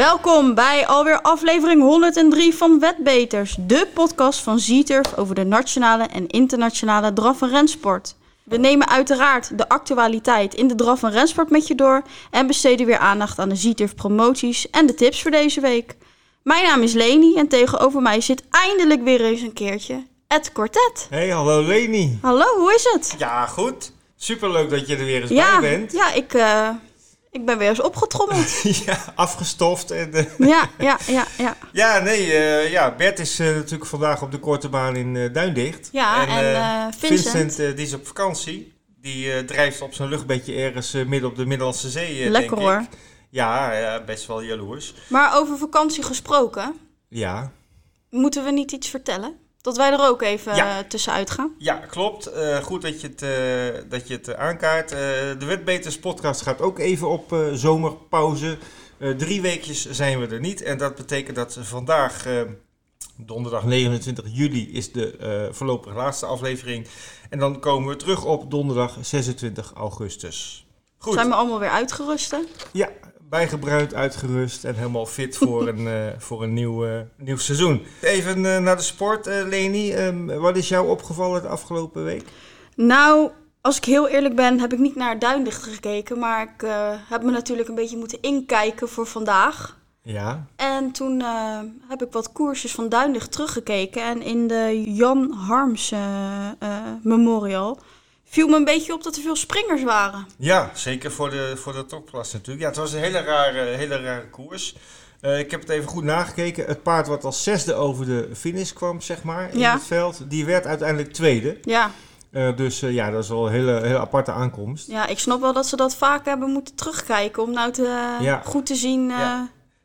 Welkom bij alweer aflevering 103 van Wetbeters, de podcast van Zieturf over de nationale en internationale draf- en rensport. We nemen uiteraard de actualiteit in de draf- en rensport met je door en besteden weer aandacht aan de Zieturf promoties en de tips voor deze week. Mijn naam is Leni en tegenover mij zit eindelijk weer eens een keertje Ed Quartet. Hey, hallo Leni. Hallo, hoe is het? Ja, goed. Superleuk dat je er weer eens Ja, bij bent. ja ik, eh, ik ben weer eens opgetrommeld. ja, afgestoft. En, eh, ja, ja, ja, ja. ja, nee, eh, ja, Bert is eh, natuurlijk vandaag op de korte baan in Duindicht. Ja, en, Vincent. eh, die is op vakantie. Die drijft op zijn luchtbedje ergens midden op de Middellandse Zee, Lekker denk hoor. ik. Ja, ja, best wel jaloers. Maar over vakantie gesproken, Ja, moeten we niet iets vertellen? Dat wij er ook even Ja. eh, tussenuit gaan. ja klopt. Eh, goed dat je het, eh, dat je het aankaart. Eh, de Wetbeters podcast gaat ook even op zomerpauze. Drie weekjes zijn we er niet. En dat betekent dat vandaag, donderdag 29 juli, is de eh, voorlopig laatste aflevering. En dan komen we terug op donderdag 26 augustus. Goed, Zijn we allemaal weer uitgerust? hè? ja, bijgebruind, uitgerust en helemaal fit voor een, eh, voor een nieuw, nieuw seizoen. Even eh, naar de sport, eh, Leni. Ehm, wat is jou opgevallen de afgelopen week? Nou, als ik heel eerlijk ben, heb ik niet naar Duindicht gekeken. Maar ik heb me natuurlijk een beetje moeten inkijken voor vandaag. Ja, En toen heb ik wat koersjes van Duindicht teruggekeken. En in de Jan Harms Memorial viel me een beetje op dat er veel springers waren. ja zeker voor de, voor de topklasse natuurlijk. Ja, het was een hele rare, hele rare koers. Eh, ik heb het even goed nagekeken. Het paard wat als zesde over de finish kwam, zeg maar, in Ja. het veld, die werd uiteindelijk tweede. Ja, Eh, dus eh, ja, dat is wel een hele, hele aparte aankomst. ja, ik snap wel dat ze dat vaak hebben moeten terugkijken. Om nou te, Ja. goed te zien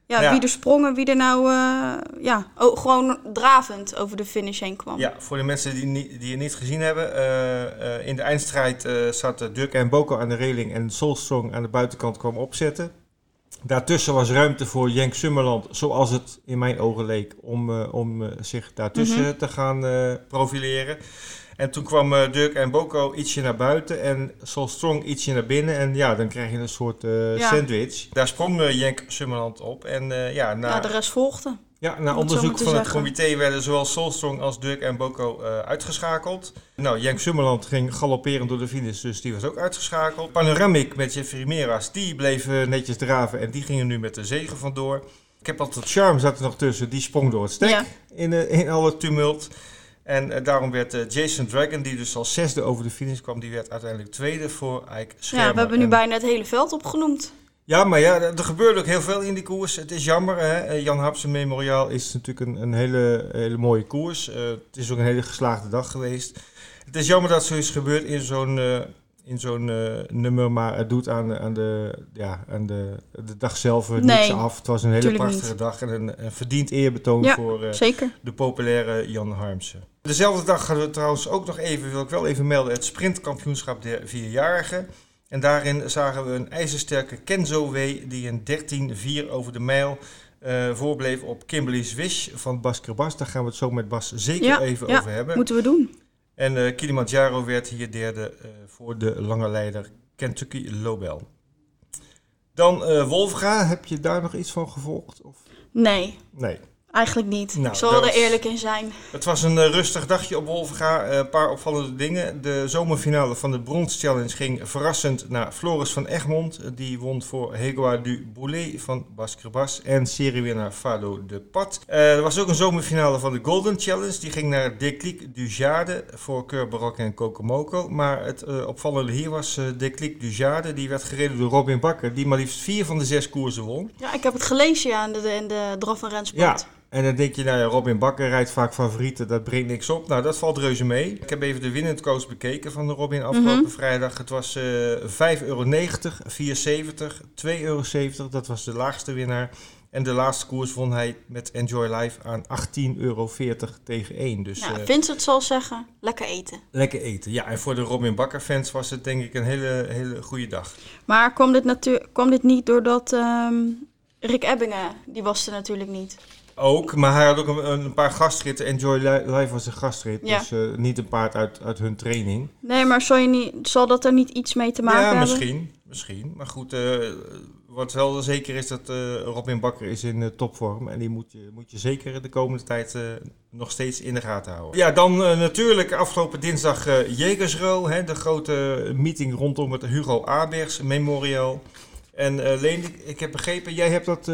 Ja. wie er sprongen, wie er nou eh, ja, oh, gewoon dravend over de finish heen kwam. Ja, voor de mensen die, niet, die het niet gezien hebben. eh, eh, in de eindstrijd zaten Dirk en Boko aan de reling en Solstrong aan de buitenkant kwam opzetten. Daartussen was ruimte voor Jenk Summerland, zoals het in mijn ogen leek, om, om zich daartussen Mhm. te gaan profileren. En toen kwam eh, Dirk en Boko ietsje naar buiten en Solstrong ietsje naar binnen. En ja, dan krijg je een soort eh, Ja. sandwich. Daar sprong eh, Jenk Summerland op. En ja, na, Ja, de rest volgde. ja, na het onderzoek van het zeggen. comité werden zowel Solstrong als Dirk en Boko uitgeschakeld. Nou, Jenk Summerland ging galopperend door de finish, dus die was ook uitgeschakeld. Panoramic met Jeffrey Meras, die bleef eh, netjes draven en die gingen nu met de zegen vandoor. Ik heb altijd Charm zat er nog tussen, die sprong door het stek Ja. in, in alle tumult. En eh, daarom werd eh, Jason Dragon, die dus als zesde over de finish kwam, die werd uiteindelijk tweede voor Ike Schermer. Ja, we hebben nu En- bijna het hele veld opgenoemd. ja, maar ja, er gebeurde ook heel veel in die koers. Het is jammer. Hè? Eh, Jan Hapsen Memoriaal is natuurlijk een, een hele, hele mooie koers. Het is ook een hele geslaagde dag geweest. Het is jammer dat zoiets gebeurt in zo'n in zo'n eh, nummer, maar het doet aan, aan, de, ja, aan de, de dag zelf eh, Nee, niets af. Het was een hele prachtige niet. dag en een, een verdiend eerbetoon Ja, voor eh, Zeker. de populaire Jan Harmsen. Dezelfde dag hadden we trouwens ook nog even, wil ik wel even melden, het sprintkampioenschap der vierjarigen. En daarin zagen we een ijzersterke Kenzo W die een 13-4 over de mijl voorbleef op Kimberly Swish van Bas Kerbas. Daar gaan we het zo met Bas zeker Ja, even ja, over hebben. Moeten we doen. En eh Kilimanjaro werd hier derde eh, voor de lange leider Kentucky Lobel. Dan eh Wolfga, heb je daar nog iets van gevolgd? Of? Nee, Nee. Eigenlijk niet. Nou, ik zal er eerlijk in zijn. Het was een eh, rustig dagje op Wolfga. Eh, Een paar opvallende dingen. De zomerfinale van de Brons Challenge ging verrassend naar Floris van Egmond. Die won voor Hegoa du Boulet van Bas Kerbas en seriewinnaar Fado de Pat. Eh, er was ook een zomerfinale van de Golden Challenge. Die ging naar Declic du Jade voor Keur en Kokomoko. Maar het opvallende hier was Declic du Jade. Die werd gereden door Robin Bakker. Die maar liefst vier van de zes koersen won. Ja, ik heb het gelezen ja, in de, in de en rensport. Ja, en dan denk je, nou ja, Robin Bakker rijdt vaak favorieten, dat brengt niks op. Nou, dat valt reuze mee. Ik heb even de winnend koers bekeken van de Robin afgelopen Mhm. vrijdag. Het was eh 5,90 euro, 4,70, 2,70 euro. Dat was de laagste winnaar. En de laatste koers won hij met Enjoy Life aan 18,40 euro tegen 1. Dus Ja, eh, Vincent zal zeggen, lekker eten. lekker eten. Ja, en voor de Robin Bakker fans was het denk ik een hele, hele goede dag. Maar kwam dit, kwam dit niet doordat ehm, Rick Ebbingen, die was er natuurlijk niet. Ook, maar hij had ook een, een paar gastritten. Enjoy Li- Life was een gastrit, Ja. dus eh, niet een paard uit, uit hun training. Nee, maar zal, je niet, zal dat er niet iets mee te maken ja, hebben? misschien, misschien. Maar goed, eh, wat wel zeker is dat eh, Robin Bakker is in topvorm. En die moet je, moet je zeker de komende tijd nog steeds in de gaten houden. Ja, dan natuurlijk afgelopen dinsdag Jegersro. Hè, de grote meeting rondom het Hugo Abers Memorial. En Leen, ik, ik heb begrepen, jij hebt dat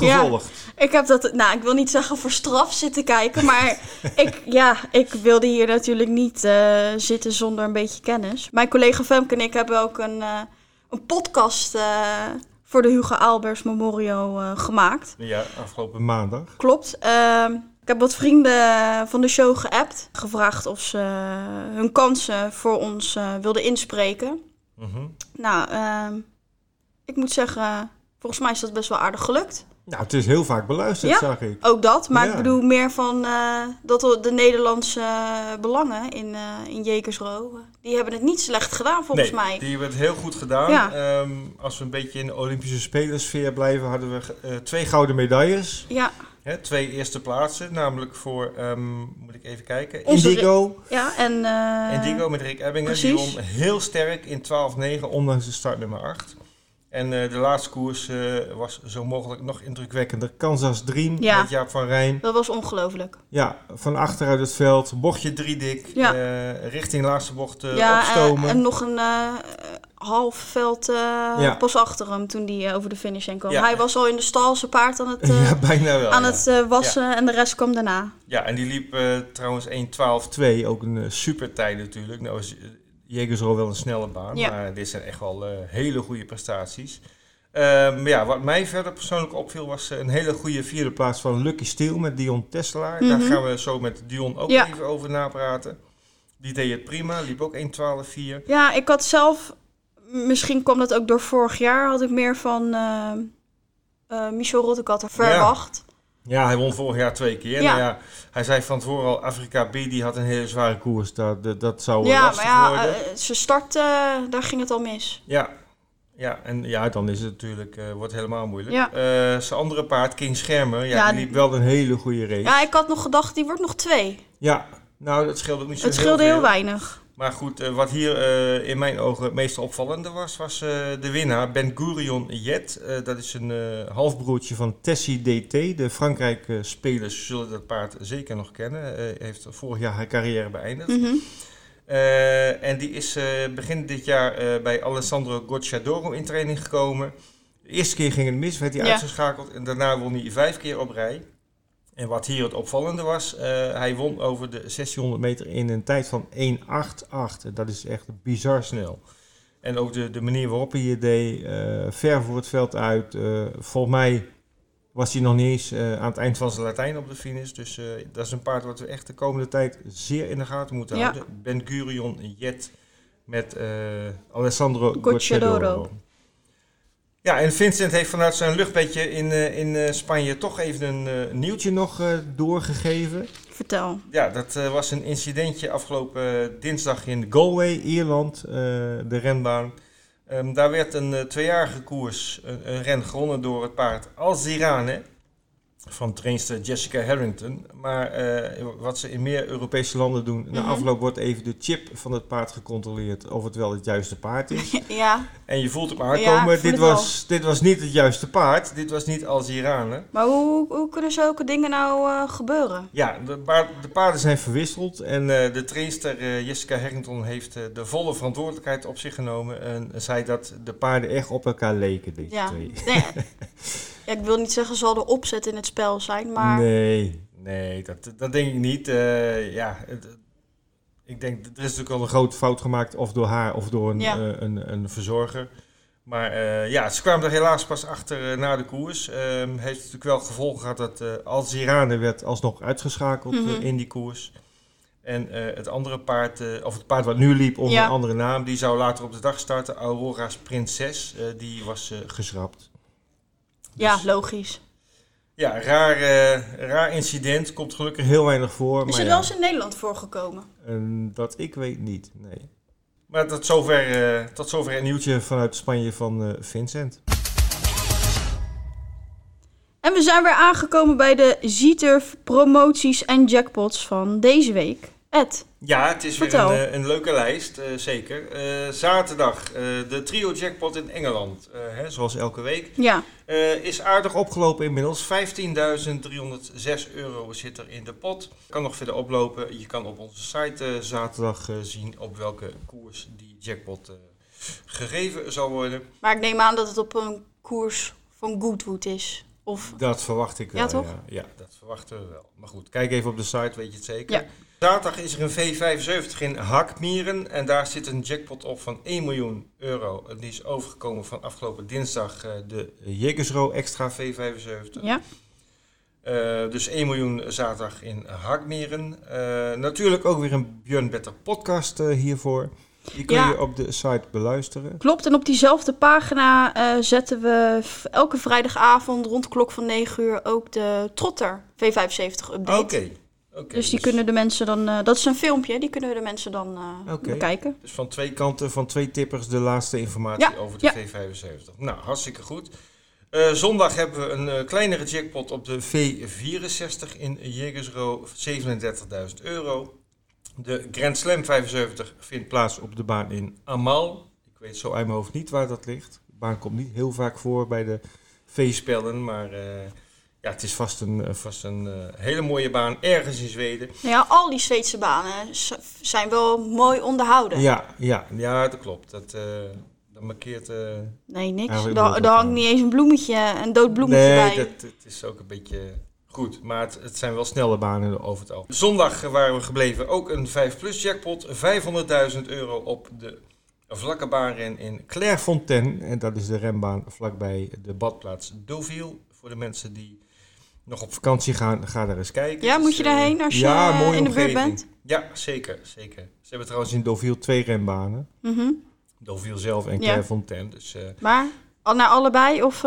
Ja. gevolgd. Ik heb dat, nou, ik wil niet zeggen voor straf zitten kijken, maar ik, ja, ik wilde hier natuurlijk niet eh, zitten zonder een beetje kennis. Mijn collega Femke en ik hebben ook een, eh, een podcast eh, voor de Hugo Albers Memorial gemaakt. Ja, afgelopen maandag. Klopt. Ehm, ik heb wat vrienden van de show geappt, gevraagd of ze hun kansen voor ons wilden inspreken. Mhm. Nou, ehm, ik moet zeggen, volgens mij is dat best wel aardig gelukt. Nou, het is heel vaak beluisterd, Ja. zag ik. Ook dat, maar Ja. ik bedoel meer van eh, dat de- de Nederlandse belangen in, eh in Jekersro, eh, die hebben het niet slecht gedaan volgens nee, mij. die hebben het heel goed gedaan. Ja. Ehm, als we een beetje in de Olympische Spelersfeer blijven, hadden we eh, twee gouden medailles. Ja, Hè, twee eerste plaatsen, namelijk voor, ehm, moet ik even kijken, Onze Indigo. ja en... eh, Indigo met Rick Ebbingen, die won heel sterk in 12-9, ondanks de start nummer 8. En eh, de laatste koers eh, was zo mogelijk nog indrukwekkender. Kansas Dream Ja. met Jaap van Rijn. Dat was ongelooflijk. Ja, van achteruit het veld, bochtje drie dik, Ja. eh, richting laatste bocht ja, opstomen. en, en nog een half veld Ja. pas achter hem toen hij over de finish heen kwam. Hij was al in de stal zijn paard aan het, bijna wel. aan het wassen en de rest kwam daarna. Ja, en die liep trouwens 1.12.2, ook een super tijd natuurlijk. Nou is Jägersro wel een snelle baan, Ja. maar dit zijn echt wel eh, hele goede prestaties. Maar ja, wat mij verder persoonlijk opviel was eh, een hele goede vierde plaats van Lucky Steel met Dion Tesla. Daar Mhm. gaan we zo met Dion ook Ja. even over napraten. Die deed het prima, liep ook 1.12.4. Ja, ik had zelf, misschien kwam dat ook door vorig jaar, had ik meer van eh, Michel Rottekat verwacht. Ja, hij won vorig jaar twee keer. Ja. Nou ja, hij zei van tevoren al, Afrika B die had een hele zware koers. Dat, dat, zou Ja, lastig maar ja, worden. eh, zijn start, daar ging het al mis. Ja, ja, en ja, dan is het natuurlijk, eh, wordt helemaal moeilijk. Ja. Eh, zijn andere paard, King Schermer, ja, Ja, die liep wel een hele goede race. Ja, ik had nog gedacht, die wordt nog twee. Ja, nou, dat scheelde ook niet zo Het scheelde heel weinig. Maar goed, eh, wat hier eh, in mijn ogen het meest opvallende was, was eh, de winnaar, Ben Gurion Jet. Dat is een halfbroertje van Tessie DT. De Frankrijk-spelers zullen dat paard zeker nog kennen. Eh heeft vorig jaar haar carrière beëindigd. Mhm. En die is begin dit jaar bij Alessandro Gocciadoro in training gekomen. De eerste keer ging het mis, werd hij Ja. uitgeschakeld. En daarna won hij vijf keer op rij. En wat hier het opvallende was, eh, hij won over de 1600 meter in een tijd van 1.88. En Dat is echt bizar snel. En ook de, de manier waarop hij het deed, eh, ver voor het veld uit. eh, volgens mij was hij nog niet eens aan het eind van zijn Latijn op de finish. Dus dat is een paard wat we echt de komende tijd zeer in de gaten moeten Ja. houden. Ben Gurion Jet met Alessandro Gocciadoro. Ja, en Vincent heeft vanuit zijn luchtbedje in, eh, in eh, Spanje toch even een eh, nieuwtje nog doorgegeven. Vertel. Ja, dat was een incidentje afgelopen dinsdag in Galway, Ierland, de renbaan. Ehm, daar werd een tweejarige koers, een, een ren gewonnen door het paard Alzirane van trainster Jessica Harrington. Maar eh, wat ze in meer Europese landen doen, na Mhm. afloop wordt even de chip van het paard gecontroleerd of het wel het juiste paard is. ja, En je voelt hem aankomen, dit, was, dit was niet het juiste paard, dit was niet Alzirane. maar hoe, hoe kunnen zulke dingen nou eh, gebeuren? Ja, de, paard- de paarden zijn verwisseld en eh, de trainster Jessica Harrington heeft de volle verantwoordelijkheid op zich genomen en zei dat de paarden echt op elkaar leken, deze Ja. twee. Nee, ja, ik wil niet zeggen, zal de opzet in het spel zijn, maar... Nee, nee, dat, dat denk ik niet. Eh, ja, het- ik denk, er is natuurlijk wel een grote fout gemaakt, of door haar of door een, Ja. eh, een, een verzorger. Maar eh, ja, ze kwamen er helaas pas achter na de koers. Ehm heeft natuurlijk wel gevolgen gehad dat eh Alzirane werd alsnog uitgeschakeld Mhm. in die koers. En het andere paard, of het paard wat nu liep onder Ja. een andere naam, die zou later op de dag starten. Aurora's Prinses, die was geschrapt. Ja, Dus- logisch. ja, raar, eh, raar incident. Komt gelukkig heel weinig voor. Is maar het ja, wel eens in Nederland voorgekomen? en dat ik weet niet, nee. Maar tot zover, eh, tot zover een nieuwtje vanuit Spanje van eh, Vincent. En we zijn weer aangekomen bij de Z-Turf promoties en jackpots van deze week. Ed, Ja, het is Vertel. weer een, eh, een leuke lijst, eh, zeker. Eh, zaterdag, de trio jackpot in Engeland, hè, zoals elke week, Ja, is aardig opgelopen inmiddels. 15.306 euro zit er in de pot. Kan nog verder oplopen. Je kan op onze site zaterdag zien op welke koers die jackpot gegeven zal worden. maar ik neem aan dat het op een koers van Goodwood is. Of, Dat verwacht ik wel. Ja, toch? Ja, Ja, dat verwachten we wel. Maar goed, kijk even op de site, weet je het zeker. Ja. Zaterdag is er een V75 in Hakmieren en daar zit een jackpot op van 1 miljoen euro. Die is overgekomen van afgelopen dinsdag eh, de Jägersro Extra V75. ja, Eh, dus 1 miljoen zaterdag in Hakmieren. Eh, natuurlijk ook weer een Björn Better podcast hiervoor. Die kun Ja. je op de site beluisteren. klopt. En op diezelfde pagina zetten we elke vrijdagavond rond de klok van 9 uur ook de Trotter V75 update. Oké. Oké, Dus die kunnen de mensen dan, eh, dat is een filmpje, die kunnen de mensen dan eh, bekijken. Dus van twee kanten, van twee tippers, de laatste informatie Ja, over de ja. V75. Nou, hartstikke goed. Eh, zondag hebben we een eh, kleinere jackpot op de V64 in Jägersro, 37.000 euro. De Grand Slam 75 vindt plaats op de baan in Amal. Ik weet zo uit mijn hoofd niet waar dat ligt. De baan komt niet heel vaak voor bij de V-spellen, maar eh, ja, het is vast een, eh, vast een eh, hele mooie baan ergens in Zweden. Nou ja, al die Zweedse banen zijn wel mooi onderhouden. Ja, ja, ja, dat klopt. Dat, eh, dat markeert... Nee, niks. Daar, hangt niet eens een bloemetje, een dood bloemetje nee, bij. dat, het is ook een beetje goed. Maar het, het zijn wel snelle banen over het algemeen. Zondag waren we gebleven ook een 5 plus jackpot. 500.000 euro op de vlakke baanren in Clairefontaine. En dat is de rembaan vlakbij de badplaats Deauville. Voor de mensen die nog op vakantie gaan, ga daar eens kijken. Ja, moet je eh, daarheen als je ja, eh, in de buurt bent? Ja, zeker, zeker. Ze hebben trouwens in Deauville twee renbanen. Mhm. Deauville zelf en. Clairefontaine. Dus eh, Maar, al naar allebei of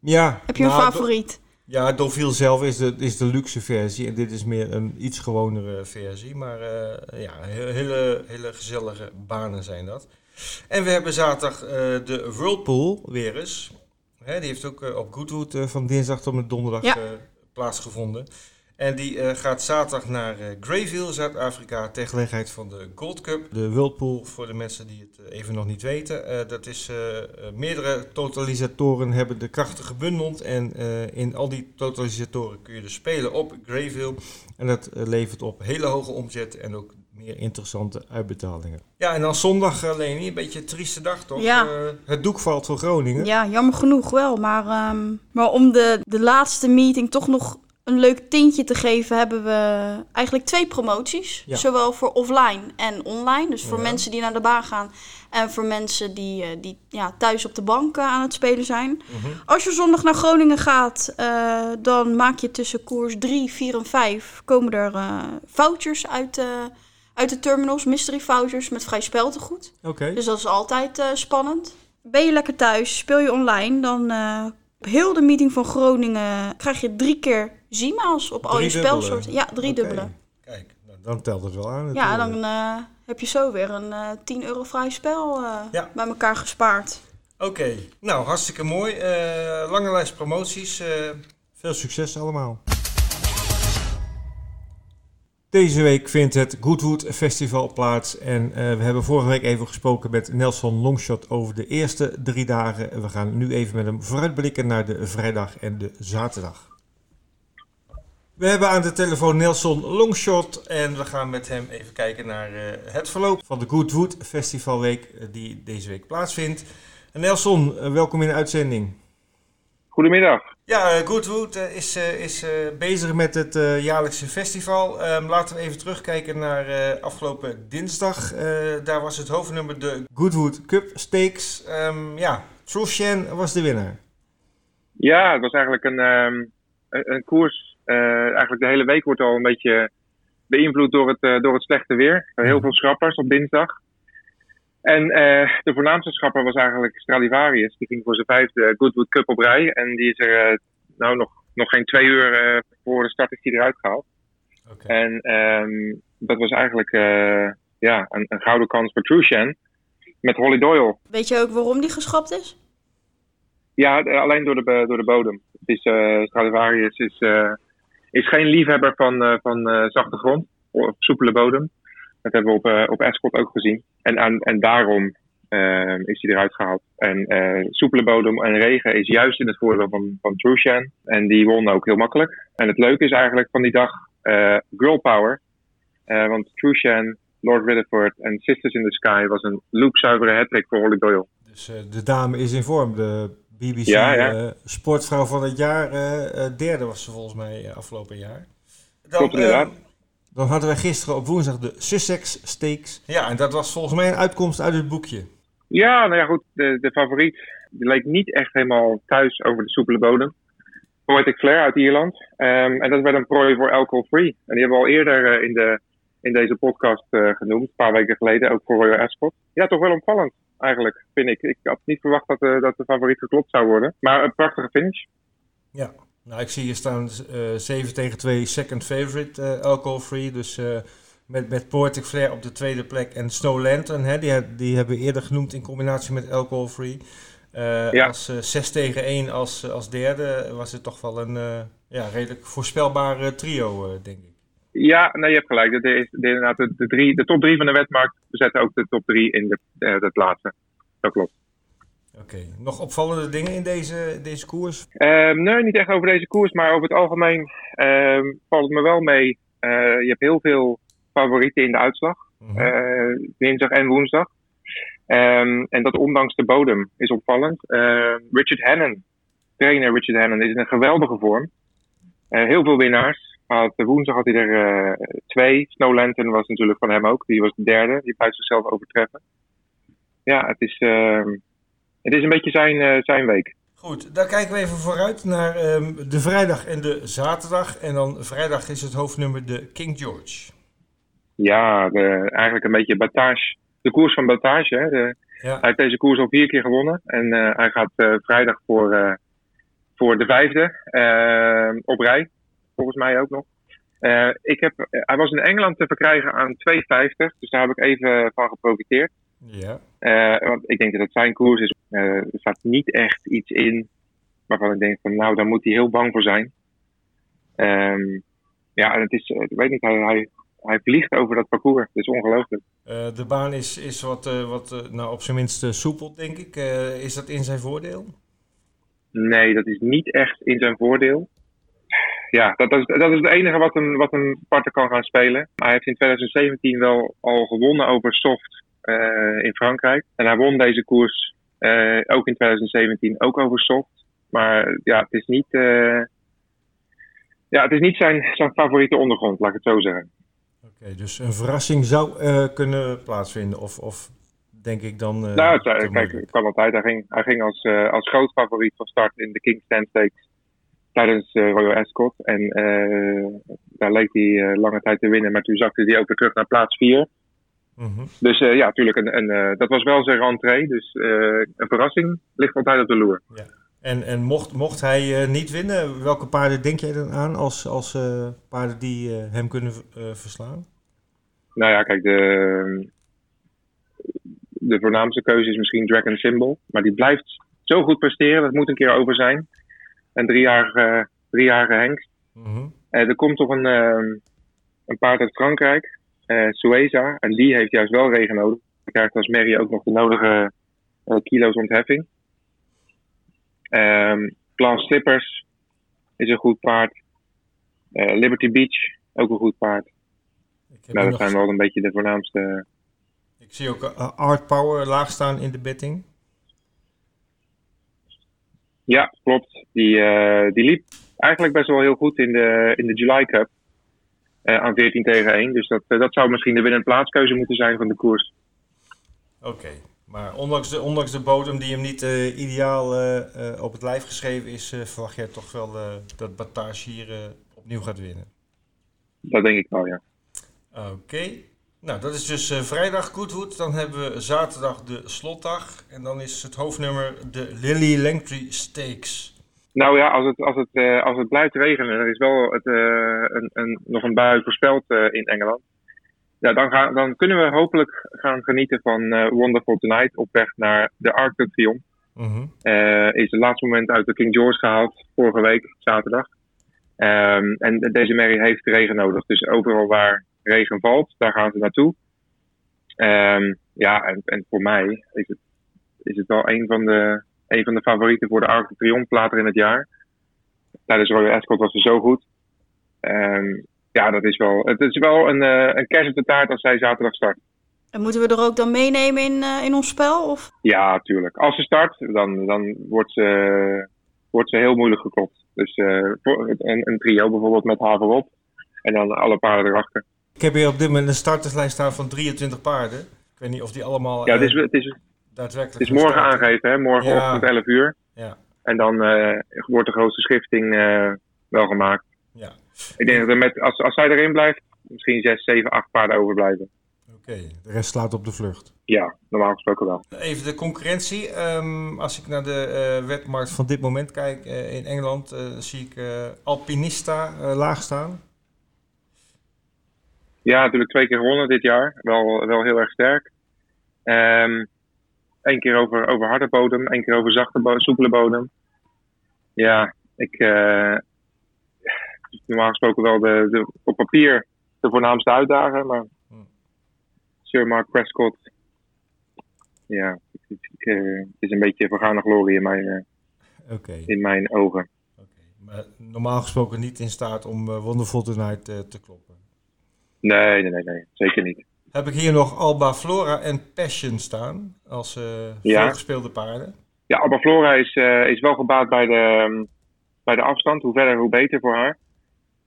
ja. heb je een nou, favoriet? Ja, Deauville zelf is de, is de luxe versie en dit is meer een iets gewonere versie. Maar ja, he- hele, hele gezellige banen zijn dat. En we hebben zaterdag eh, de Whirlpool weer eens. Hè, die heeft ook eh, op Goodwood eh, van dinsdag tot en met donderdag Ja. eh, plaatsgevonden. En die eh, gaat zaterdag naar eh, Greyville, Zuid-Afrika, ter gelegenheid van de Gold Cup. De Whirlpool, voor de mensen die het even nog niet weten, eh, dat is meerdere totalisatoren hebben de krachten gebundeld. En eh, in al die totalisatoren kun je dus spelen op Greyville. En dat levert op hele hoge omzet en ook meer interessante uitbetalingen. Ja, en dan zondag, uh, Leni, een beetje een trieste dag toch? Ja. Eh, het doek valt voor Groningen. Ja, jammer genoeg wel. Maar, ehm, maar om de, de laatste meeting toch nog een leuk tintje te geven, hebben we eigenlijk twee promoties. Ja. Zowel voor offline en online. Dus voor Ja. mensen die naar de baan gaan en voor mensen die, eh, die ja, thuis op de bank eh, aan het spelen zijn. Mhm. Als je zondag naar Groningen gaat, eh, dan maak je tussen koers 3, 4 en 5 komen er eh, vouchers uit, eh, uit de terminals, mystery vouchers met vrij speltegoed. Oké. Dus dat is altijd eh, spannend. Ben je lekker thuis, speel je online, dan eh, op heel de meeting van Groningen krijg je drie keer Zima's op al je spelsoorten. Ja, drie Oké. dubbele. Kijk, nou, dan telt het wel aan. Ja, dan eh, heb je zo weer een eh 10 euro vrij spel eh, Ja. bij elkaar gespaard. Oké, nou hartstikke mooi. Eh, lange lijst promoties. eh, veel succes allemaal. Deze week vindt het Goodwood Festival plaats. En eh, we hebben vorige week even gesproken met Nelson Longshot over de eerste drie dagen. We gaan nu even met hem vooruitblikken naar de vrijdag en de zaterdag. We hebben aan de telefoon Nelson Longshot en we gaan met hem even kijken naar eh, het verloop van de Goodwood Festivalweek eh, die deze week plaatsvindt. Nelson, welkom in de uitzending. Goedemiddag. Ja, eh, Goodwood eh, is, eh, is bezig met het jaarlijkse festival. Ehm, laten we even terugkijken naar afgelopen dinsdag. Eh, daar was het hoofdnummer de Goodwood Cup Stakes. Ehm, ja, Trushan was de winnaar. Ja, het was eigenlijk een, ehm, een, een koers. eh, eigenlijk de hele week wordt al een beetje beïnvloed door het, door het slechte weer. Er heel veel schrappers op dinsdag. En eh, de voornaamste schrapper was eigenlijk Stradivarius. Die ging voor zijn vijfde Goodwood Cup op rij. En die is er eh, nou nog, nog geen twee uur eh, voor de start is die eruit gehaald. Oké. En ehm, dat was eigenlijk eh, ja, een, een gouden kans voor Trushan. Met Holly Doyle. Weet je ook waarom die geschrapt is? Ja, eh, alleen door de, door de bodem. Het is, eh, Stradivarius is, eh, is geen liefhebber van, eh, van eh, zachte grond of soepele bodem. Dat hebben we op, uh, op Ascot ook gezien. En, en, en daarom uh, is hij eruit gehaald. En uh, soepele bodem en regen is juist in het voordeel van, van Trushan. En die won ook heel makkelijk. En het leuke is eigenlijk van die dag girl power. want Trushan, Lord Rutherford en Sisters in the Sky was een loopzuivere hattrick voor Holly Doyle. Dus de dame is in vorm. De BBC ja, ja. sportvrouw van het jaar. derde was ze volgens mij afgelopen jaar. Dan, Klopt inderdaad. Dan hadden wij gisteren op woensdag de Sussex Stakes. Ja, en dat was volgens mij een uitkomst uit het boekje. Ja, nou ja, goed. De, de favoriet die leek niet echt helemaal thuis over de soepele bodem. Poetic Flair uit Ierland. Um, en dat werd een prooi voor Alcohol Free. En die hebben we al eerder uh, in, de, in deze podcast uh, genoemd. Een paar weken geleden, ook voor Royal Ascot. Ja, toch wel opvallend eigenlijk, vind ik. Ik had niet verwacht dat, uh, dat de favoriet geklopt zou worden. Maar een prachtige finish. Ja, nou, ik zie hier staan uh, 7 tegen 2 second favorite uh, alcohol free. Dus uh, met, met Portic Flair op de tweede plek en Snow Lantern. Hè, die, die hebben we eerder genoemd in combinatie met alcohol free. Ja. Als 6 tegen 1 als, als derde was het toch wel een ja, redelijk voorspelbare trio, denk ik. Ja, nee, je hebt gelijk. De, de, de, de, de, drie, de top 3 van de wetmarkt zetten ook de top 3 in de, het laatste. Dat klopt. Nog opvallende dingen in deze, deze koers? Um, nee, niet echt over deze koers, maar over het algemeen um, valt het me wel mee. Uh, je hebt heel veel favorieten in de uitslag, mm -hmm. uh, dinsdag en woensdag. Um, en dat ondanks de bodem is opvallend. Richard Hannon, trainer Richard Hannon, is in een geweldige vorm. Uh, heel veel winnaars. Had, woensdag had hij er twee. Snow Lantern was natuurlijk van hem ook. Die was de derde. Die blijft zichzelf overtreffen. Ja, het is het is een beetje zijn, uh, zijn week. Goed, dan kijken we even vooruit naar um, de vrijdag en de zaterdag. En dan vrijdag is het hoofdnummer de King George. Ja, de, eigenlijk een beetje Batage. De koers van Batage. Hè. De, ja. Hij heeft deze koers al vier keer gewonnen. En uh, hij gaat uh, vrijdag voor, voor de vijfde op rij. Volgens mij ook nog. ik heb, hij was in Engeland te verkrijgen aan 2,50. Dus daar heb ik even van geprofiteerd. Ja. Uh, want ik denk dat het zijn koers is. Uh, er staat niet echt iets in waarvan ik denk van nou, daar moet hij heel bang voor zijn. Um, ja, en het is, ik weet niet, hij, hij, hij vliegt over dat parcours. Het is ongelooflijk. Uh, de baan is, is wat, wat nou, op zijn minst soepel, denk ik. is dat in zijn voordeel? Nee, dat is niet echt in zijn voordeel. Ja, dat, dat, is, dat is het enige wat een, wat een partner kan gaan spelen. Hij heeft in 2017 wel al gewonnen over soft in Frankrijk. En hij won deze koers uh, ook in 2017 ook over soft. Maar ja, het is niet, uh, ja, het is niet zijn, zijn favoriete ondergrond, laat ik het zo zeggen. Oké, okay, dus een verrassing zou kunnen plaatsvinden? Of, of denk ik dan. Uh, nou, het, kijk, het kan altijd. Hij ging, hij ging als, uh, als groot favoriet van start in de King Stand Stakes tijdens uh, Royal Ascot. En daar leek hij lange tijd te winnen, maar toen zakte hij ook weer terug naar plaats 4. Mm Dus uh, ja, natuurlijk, een, een, uh, dat was wel zijn rentree. Dus uh, een verrassing ligt altijd op de loer. Ja. En, en mocht, mocht hij niet winnen, welke paarden denk jij dan aan als, als paarden die hem kunnen verslaan? Nou ja, kijk, de, de voornaamste keuze is misschien Dragon Symbol. Maar die blijft zo goed presteren, dat moet een keer over zijn. Een driejarige, driejarige hengst. Mm -hmm. er komt toch een, een paard uit Frankrijk uh, Sueza. En die heeft juist wel regen nodig. Dan krijgt als Mary ook nog de nodige uh, kilo's ontheffing. Um, Plan Slippers is een goed paard. Uh, Liberty Beach, ook een goed paard. Nou, dat zijn wel een beetje de voornaamste. Ik zie ook Art Power laag staan in de betting. Ja, klopt. Die, die liep eigenlijk best wel heel goed in de, in de July Cup. Uh, aan 14 tegen 1. Dus dat, uh, dat zou misschien de winnende plaatskeuze moeten zijn van de koers. Oké, maar ondanks de, ondanks de bodem die hem niet uh, ideaal op het lijf geschreven is, verwacht jij toch wel dat Batage hier opnieuw gaat winnen? Dat denk ik wel, ja. Oké. Nou, dat is dus vrijdag Goodwood. Dan hebben we zaterdag de slotdag. En dan is het hoofdnummer de Lily Langtry Stakes. Nou ja, als het, als het, uh, als het blijft regenen, er is wel het, uh, een, een, nog een bui voorspeld uh, in Engeland. Ja, dan, gaan, dan kunnen we hopelijk gaan genieten van Wonderful Tonight op weg naar de Arc de Triomphe. Mm -hmm. is het laatste moment uit de King George gehaald, vorige week, zaterdag. Um, en deze merrie heeft regen nodig. Dus overal waar regen valt, daar gaan ze naartoe. Ehm, ja, en, en voor mij is het, is het wel een van, de, een van de favorieten voor de Arc de Triomphe later in het jaar. Tijdens Royal Ascot was ze zo goed. Ehm, ja, dat is wel, het is wel een, uh, een kerst op de taart als zij zaterdag start. En moeten we er ook dan meenemen in, uh, in ons spel? Of? Ja, tuurlijk. Als ze start, dan, dan wordt, ze, wordt ze heel moeilijk geklopt. Dus uh, een, een, trio bijvoorbeeld met haar voorop. En dan alle paarden erachter. Ik heb hier op dit moment een starterslijst staan van 23 paarden. Ik weet niet of die allemaal ja, het is, het is, daadwerkelijk Het is morgen aangegeven, hè? morgenochtend ja. 11 uur. Ja. En dan wordt de grootste schifting wel gemaakt. Ja. Ik denk dat er met, als, als zij erin blijft, misschien 6, 7, 8 paarden overblijven. Oké, okay, de rest slaat op de vlucht. Ja, normaal gesproken wel. Even de concurrentie. Um, als ik naar de uh, wetmarkt van dit moment kijk uh, in Engeland, uh, zie ik Alpinista laag staan. Ja, natuurlijk twee keer gewonnen dit jaar. Wel, wel heel erg sterk. Um, Eén keer over, over harde bodem, één keer over zachte, bo soepele bodem. Ja, ik, normaal gesproken wel de, de, op papier de voornaamste uitdager. Maar hmm. Sir Mark Prescott, ja, het, uh, is een beetje vergane glorie in mijn, uh, okay. in mijn ogen. Okay. Maar normaal gesproken niet in staat om Wonderful Tonight te kloppen? Nee, nee, nee, nee, zeker niet. Heb ik hier nog Alba Flora en Passion staan als ja. gespeelde paarden? Ja, Alba Flora is, is wel gebaat bij de, um, bij de afstand. Hoe verder, hoe beter voor haar.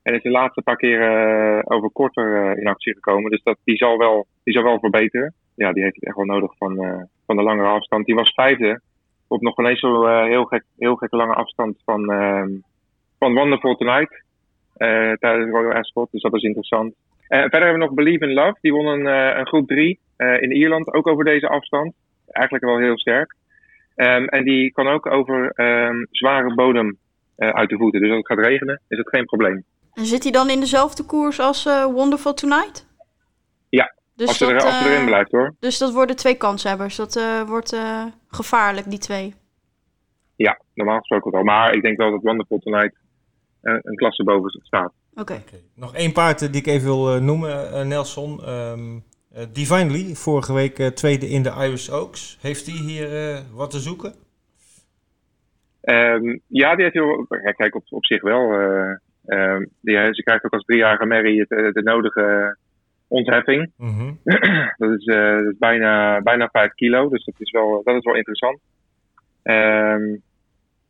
En is de laatste paar keren uh, over korter uh, in actie gekomen. Dus dat, die, zal wel, die zal wel verbeteren. Ja, die heeft het echt wel nodig van, uh, van de langere afstand. Die was vijfde op nog ineens zo heel, gek, heel gekke lange afstand van, ehm, van Wonderful Tonight. tijdens Royal Ascot. Dus dat is interessant. Verder hebben we nog Believe in Love. Die won een, een groep 3 in Ierland. Ook over deze afstand. Eigenlijk wel heel sterk. Um, en die kan ook over um, zware bodem uit de voeten. Dus als het gaat regenen, is het geen probleem. En zit hij dan in dezelfde koers als Wonderful Tonight? Ja, dus als, dat, er, als erin blijft hoor. Dus dat worden twee kanshebbers. Dat wordt gevaarlijk, die twee. Ja, normaal gesproken wel. Maar ik denk wel dat Wonderful Tonight een klasse boven staat. Oké. Okay. Okay. Nog één paard die ik even wil noemen, Nelson. Um, Divinely, vorige week tweede in de Irish Oaks. Heeft hij hier wat te zoeken? Um, ja, die heeft heel... Kijk, op, op zich wel... Uh, die, ze krijgt ook als driejarige Mary eh, de nodige ontheffing. Mm -hmm. dat, is, uh, dat is bijna, bijna 5 kilo, dus dat is wel, dat is wel interessant. Um,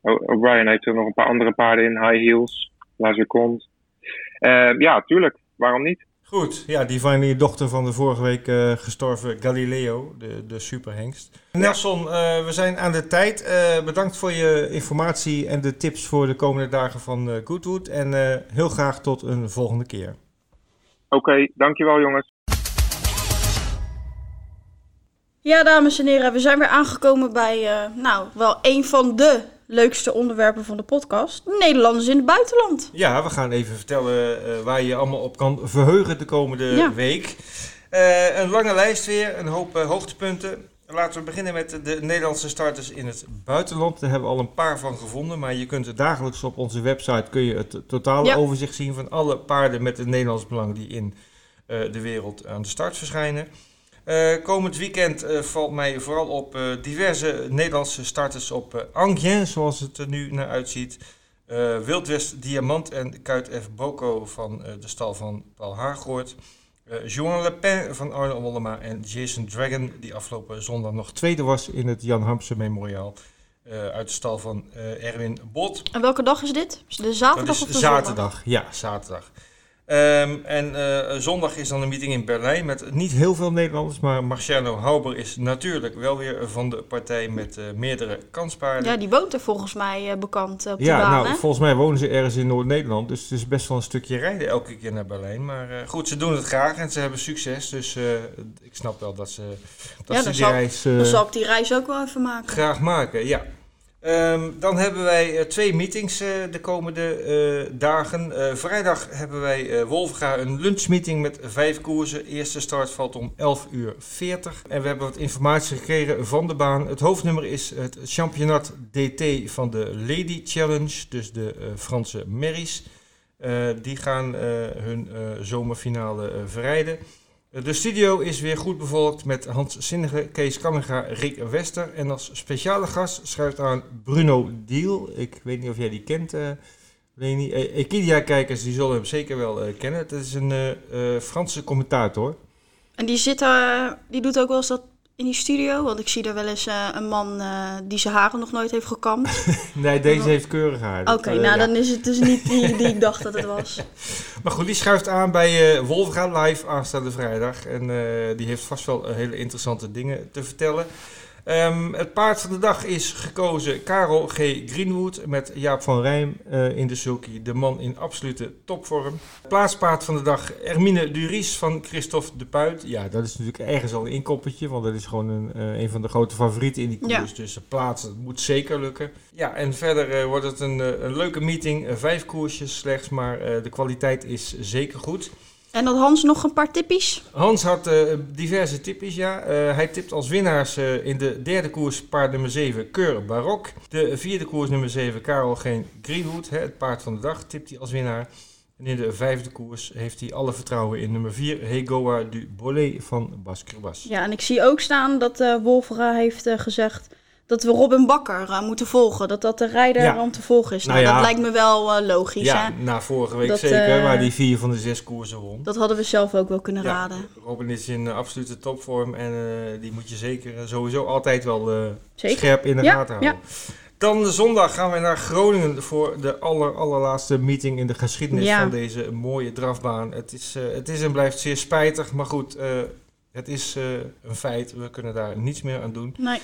O'Brien heeft er nog een paar andere paarden in, High Heels, La Seconde. Uh, ja, tuurlijk, waarom niet? Goed, ja, die van die dochter van de vorige week uh, gestorven Galileo, de, de superhengst. Nelson, uh, we zijn aan de tijd. Uh, bedankt voor je informatie en de tips voor de komende dagen van Goodwood. En heel graag tot een volgende keer. Oké, okay, dankjewel jongens. Ja, dames en heren, we zijn weer aangekomen bij, nou, wel een van de leukste onderwerpen van de podcast. Nederlanders in het buitenland. Ja, we gaan even vertellen uh, waar je allemaal op kan verheugen de komende ja. week. Uh, een lange lijst weer, een hoop uh, hoogtepunten. Laten we beginnen met de Nederlandse starters in het buitenland. Daar hebben we al een paar van gevonden. Maar je kunt dagelijks op onze website kun je het totale ja. overzicht zien van alle paarden met een Nederlands belang die in de wereld aan de start verschijnen. Uh, komend weekend uh, valt mij vooral op uh, diverse Nederlandse starters op Angien, zoals het er nu naar uitziet. Wildwest Diamant en Kuit F. Boko van de stal van Paul Haargoort. Joan Le Pen van Arno Wollema en Jason Dragon, die afgelopen zondag nog tweede was in het Jan Hamse Memoriaal. uit de stal van Erwin Bot. En welke dag is dit? Is de zaterdag of de zaterdag? Zondag? Ja, zaterdag. Um, en uh, zondag is dan een meeting in Berlijn met niet heel veel Nederlanders, maar Marciano Hauber is natuurlijk wel weer van de partij met uh, meerdere kanspaarden. Ja, die woont er volgens mij uh, bekend op de ja, baan, nou, hè? volgens mij wonen ze ergens in Noord-Nederland, dus het is best wel een stukje rijden elke keer naar Berlijn. Maar goed, ze doen het graag en ze hebben succes, dus ik snap wel dat ze, dat ja, ze die zal, reis... dan zal ik die reis ook wel even maken. Graag maken, ja. Um, dan hebben wij uh, twee meetings uh, de komende uh, dagen. vrijdag hebben wij Wolfga een lunchmeeting met vijf koersen. Eerste start valt om 11 uur 40. En we hebben wat informatie gekregen van de baan. Het hoofdnummer is het championat DT van de Lady Challenge, dus de Franse merries. die gaan hun zomerfinale verrijden. De studio is weer goed bevolkt met Hans Zinnige, Kees Kamminga, Rick Wester. En als speciale gast schuift aan Bruno Diel. Ik weet niet of jij die kent, uh, Leni. Uh, Equidia-kijkers die zullen hem zeker wel uh, kennen. Het is een uh, Franse commentator. En die, zit, die doet ook wel eens dat in die studio? Want ik zie er wel eens uh, een man uh, die zijn haren nog nooit heeft gekamd. nee, deze heeft keurig haar. Oké, okay, uh, nou ja. dan is het dus niet die, die ik dacht dat het was. maar goed, die schuift aan bij Wolfga live aanstaande vrijdag. En die heeft vast wel hele interessante dingen te vertellen. Um, het paard van de dag is gekozen Karel G. Greenwood met Jaap van Rijn uh, in de sulky. De man in absolute topvorm. Plaatspaard van de dag Ermine Duries van Christophe de Puit. Ja, dat is natuurlijk ergens al een inkoppertje, want dat is gewoon een, uh, een van de grote favorieten in die koers. Ja. Dus plaatsen, dat moet zeker lukken. Ja, en verder uh, wordt het een, een leuke meeting. vijf koersjes slechts, maar de kwaliteit is zeker goed. En had Hans nog een paar tippies? Hans had uh, diverse tippies, ja. Uh, hij tipt als winnaars uh, in de derde koers paard nummer 7 Keur Barok. De vierde koers nummer 7 Karel Geen Greenwood, hè, het paard van de dag, tipt hij als winnaar. En in de vijfde koers heeft hij alle vertrouwen in nummer 4 Hegoa du Bollet van Bas Kerbas. Ja, en ik zie ook staan dat Wolfera heeft gezegd dat we Robin Bakker uh, moeten volgen. Dat dat de rijder ja. om te volgen is. Nou, nou ja, dat lijkt me wel uh, logisch. Ja, hè? na vorige week dat, zeker, uh, waar die vier van de zes koersen won. Dat hadden we zelf ook wel kunnen ja, raden. Robin is in absolute topvorm en die moet je zeker sowieso altijd wel scherp in de gaten houden. Dan de zondag gaan we naar Groningen voor de aller, allerlaatste meeting in de geschiedenis van deze mooie drafbaan. Het is, het is en blijft zeer spijtig, maar goed, het is een feit. We kunnen daar niets meer aan doen. Nee.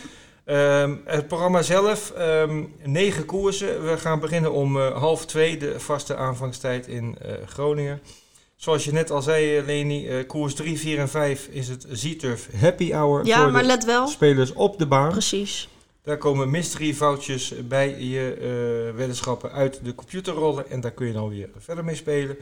Um, het programma zelf, um, negen koersen. We gaan beginnen om uh, half twee, de vaste aanvangstijd in uh, Groningen. Zoals je net al zei, Leni, uh, koers 3, 4 en 5 is het Z-Turf Happy Hour ja, voor maar de let wel. spelers op de baan. Precies. Daar komen mystery foutjes bij je weddenschappen uit de computer rollen en daar kun je dan weer verder mee spelen.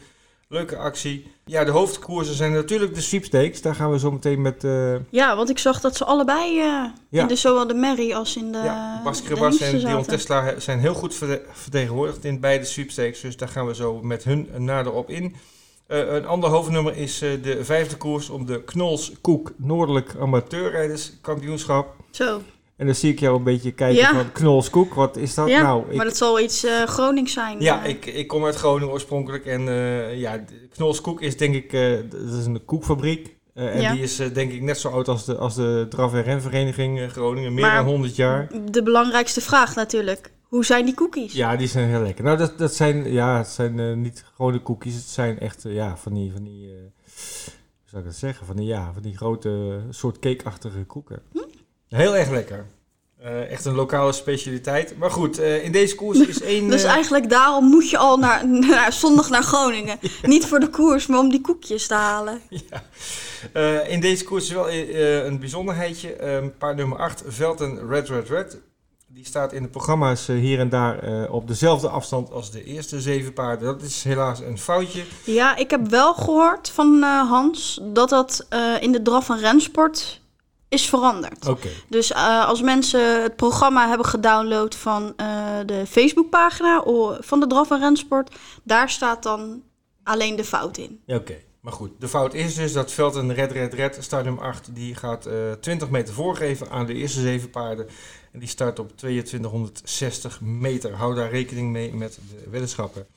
Leuke actie. Ja, de hoofdkoersen zijn natuurlijk de sweepstakes. Daar gaan we zo meteen met... Uh... Ja, want ik zag dat ze allebei uh, ja. in de, zowel de Merry als in de Ja, Bas Krebas en Dion Tesla zijn heel goed vertegenwoordigd in beide sweepstakes. Dus daar gaan we zo met hun nader op in. Uh, een ander hoofdnummer is de vijfde koers om de Knols Koek Noordelijk Amateurrijderskampioenschap. Zo. En dan zie ik jou een beetje kijken Ja. van Knolskoek, wat is dat Ja, nou? Ik, maar dat zal iets eh Gronings zijn. ja, eh. ik, ik kom uit Groningen oorspronkelijk en eh ja, Knolskoek is denk ik, dat is een koekfabriek. En Ja. die is denk ik net zo oud als de, als de draf- en renvereniging Groningen, meer Maar- dan 100 jaar. De belangrijkste vraag natuurlijk. Hoe zijn die cookies? Ja, die zijn heel lekker. Nou, dat, dat zijn, ja, het zijn niet gewone koekjes, het zijn echt, ja, van die, van die hoe zou ik dat zeggen, van die, ja, van die grote soort cakeachtige koeken. Hm? Heel erg lekker. Eh, echt een lokale specialiteit. Maar goed, eh, in deze koers is één... Dus eh, eigenlijk daarom moet je al naar, naar zondag naar Groningen. Niet voor de koers, maar om die koekjes te halen. Ja. In deze koers is wel een bijzonderheidje. Eh, paard nummer 8, Velten Red Red Red. Die staat in de programma's hier en daar op dezelfde afstand als de eerste zeven paarden. Dat is helaas een foutje. Ja, ik heb wel gehoord van Hans dat dat in de draf en rensport is veranderd. Dus eh, als mensen het programma hebben gedownload van eh, de Facebookpagina van de draf en rensport, daar staat dan alleen de fout in. Ja, Oké, maar goed. De fout is dus dat Velten Red Red Red, start nummer 8, die gaat eh 20 meter voorgeven aan de eerste zeven paarden. En die start op 2260 meter. Hou daar rekening mee met de weddenschappen.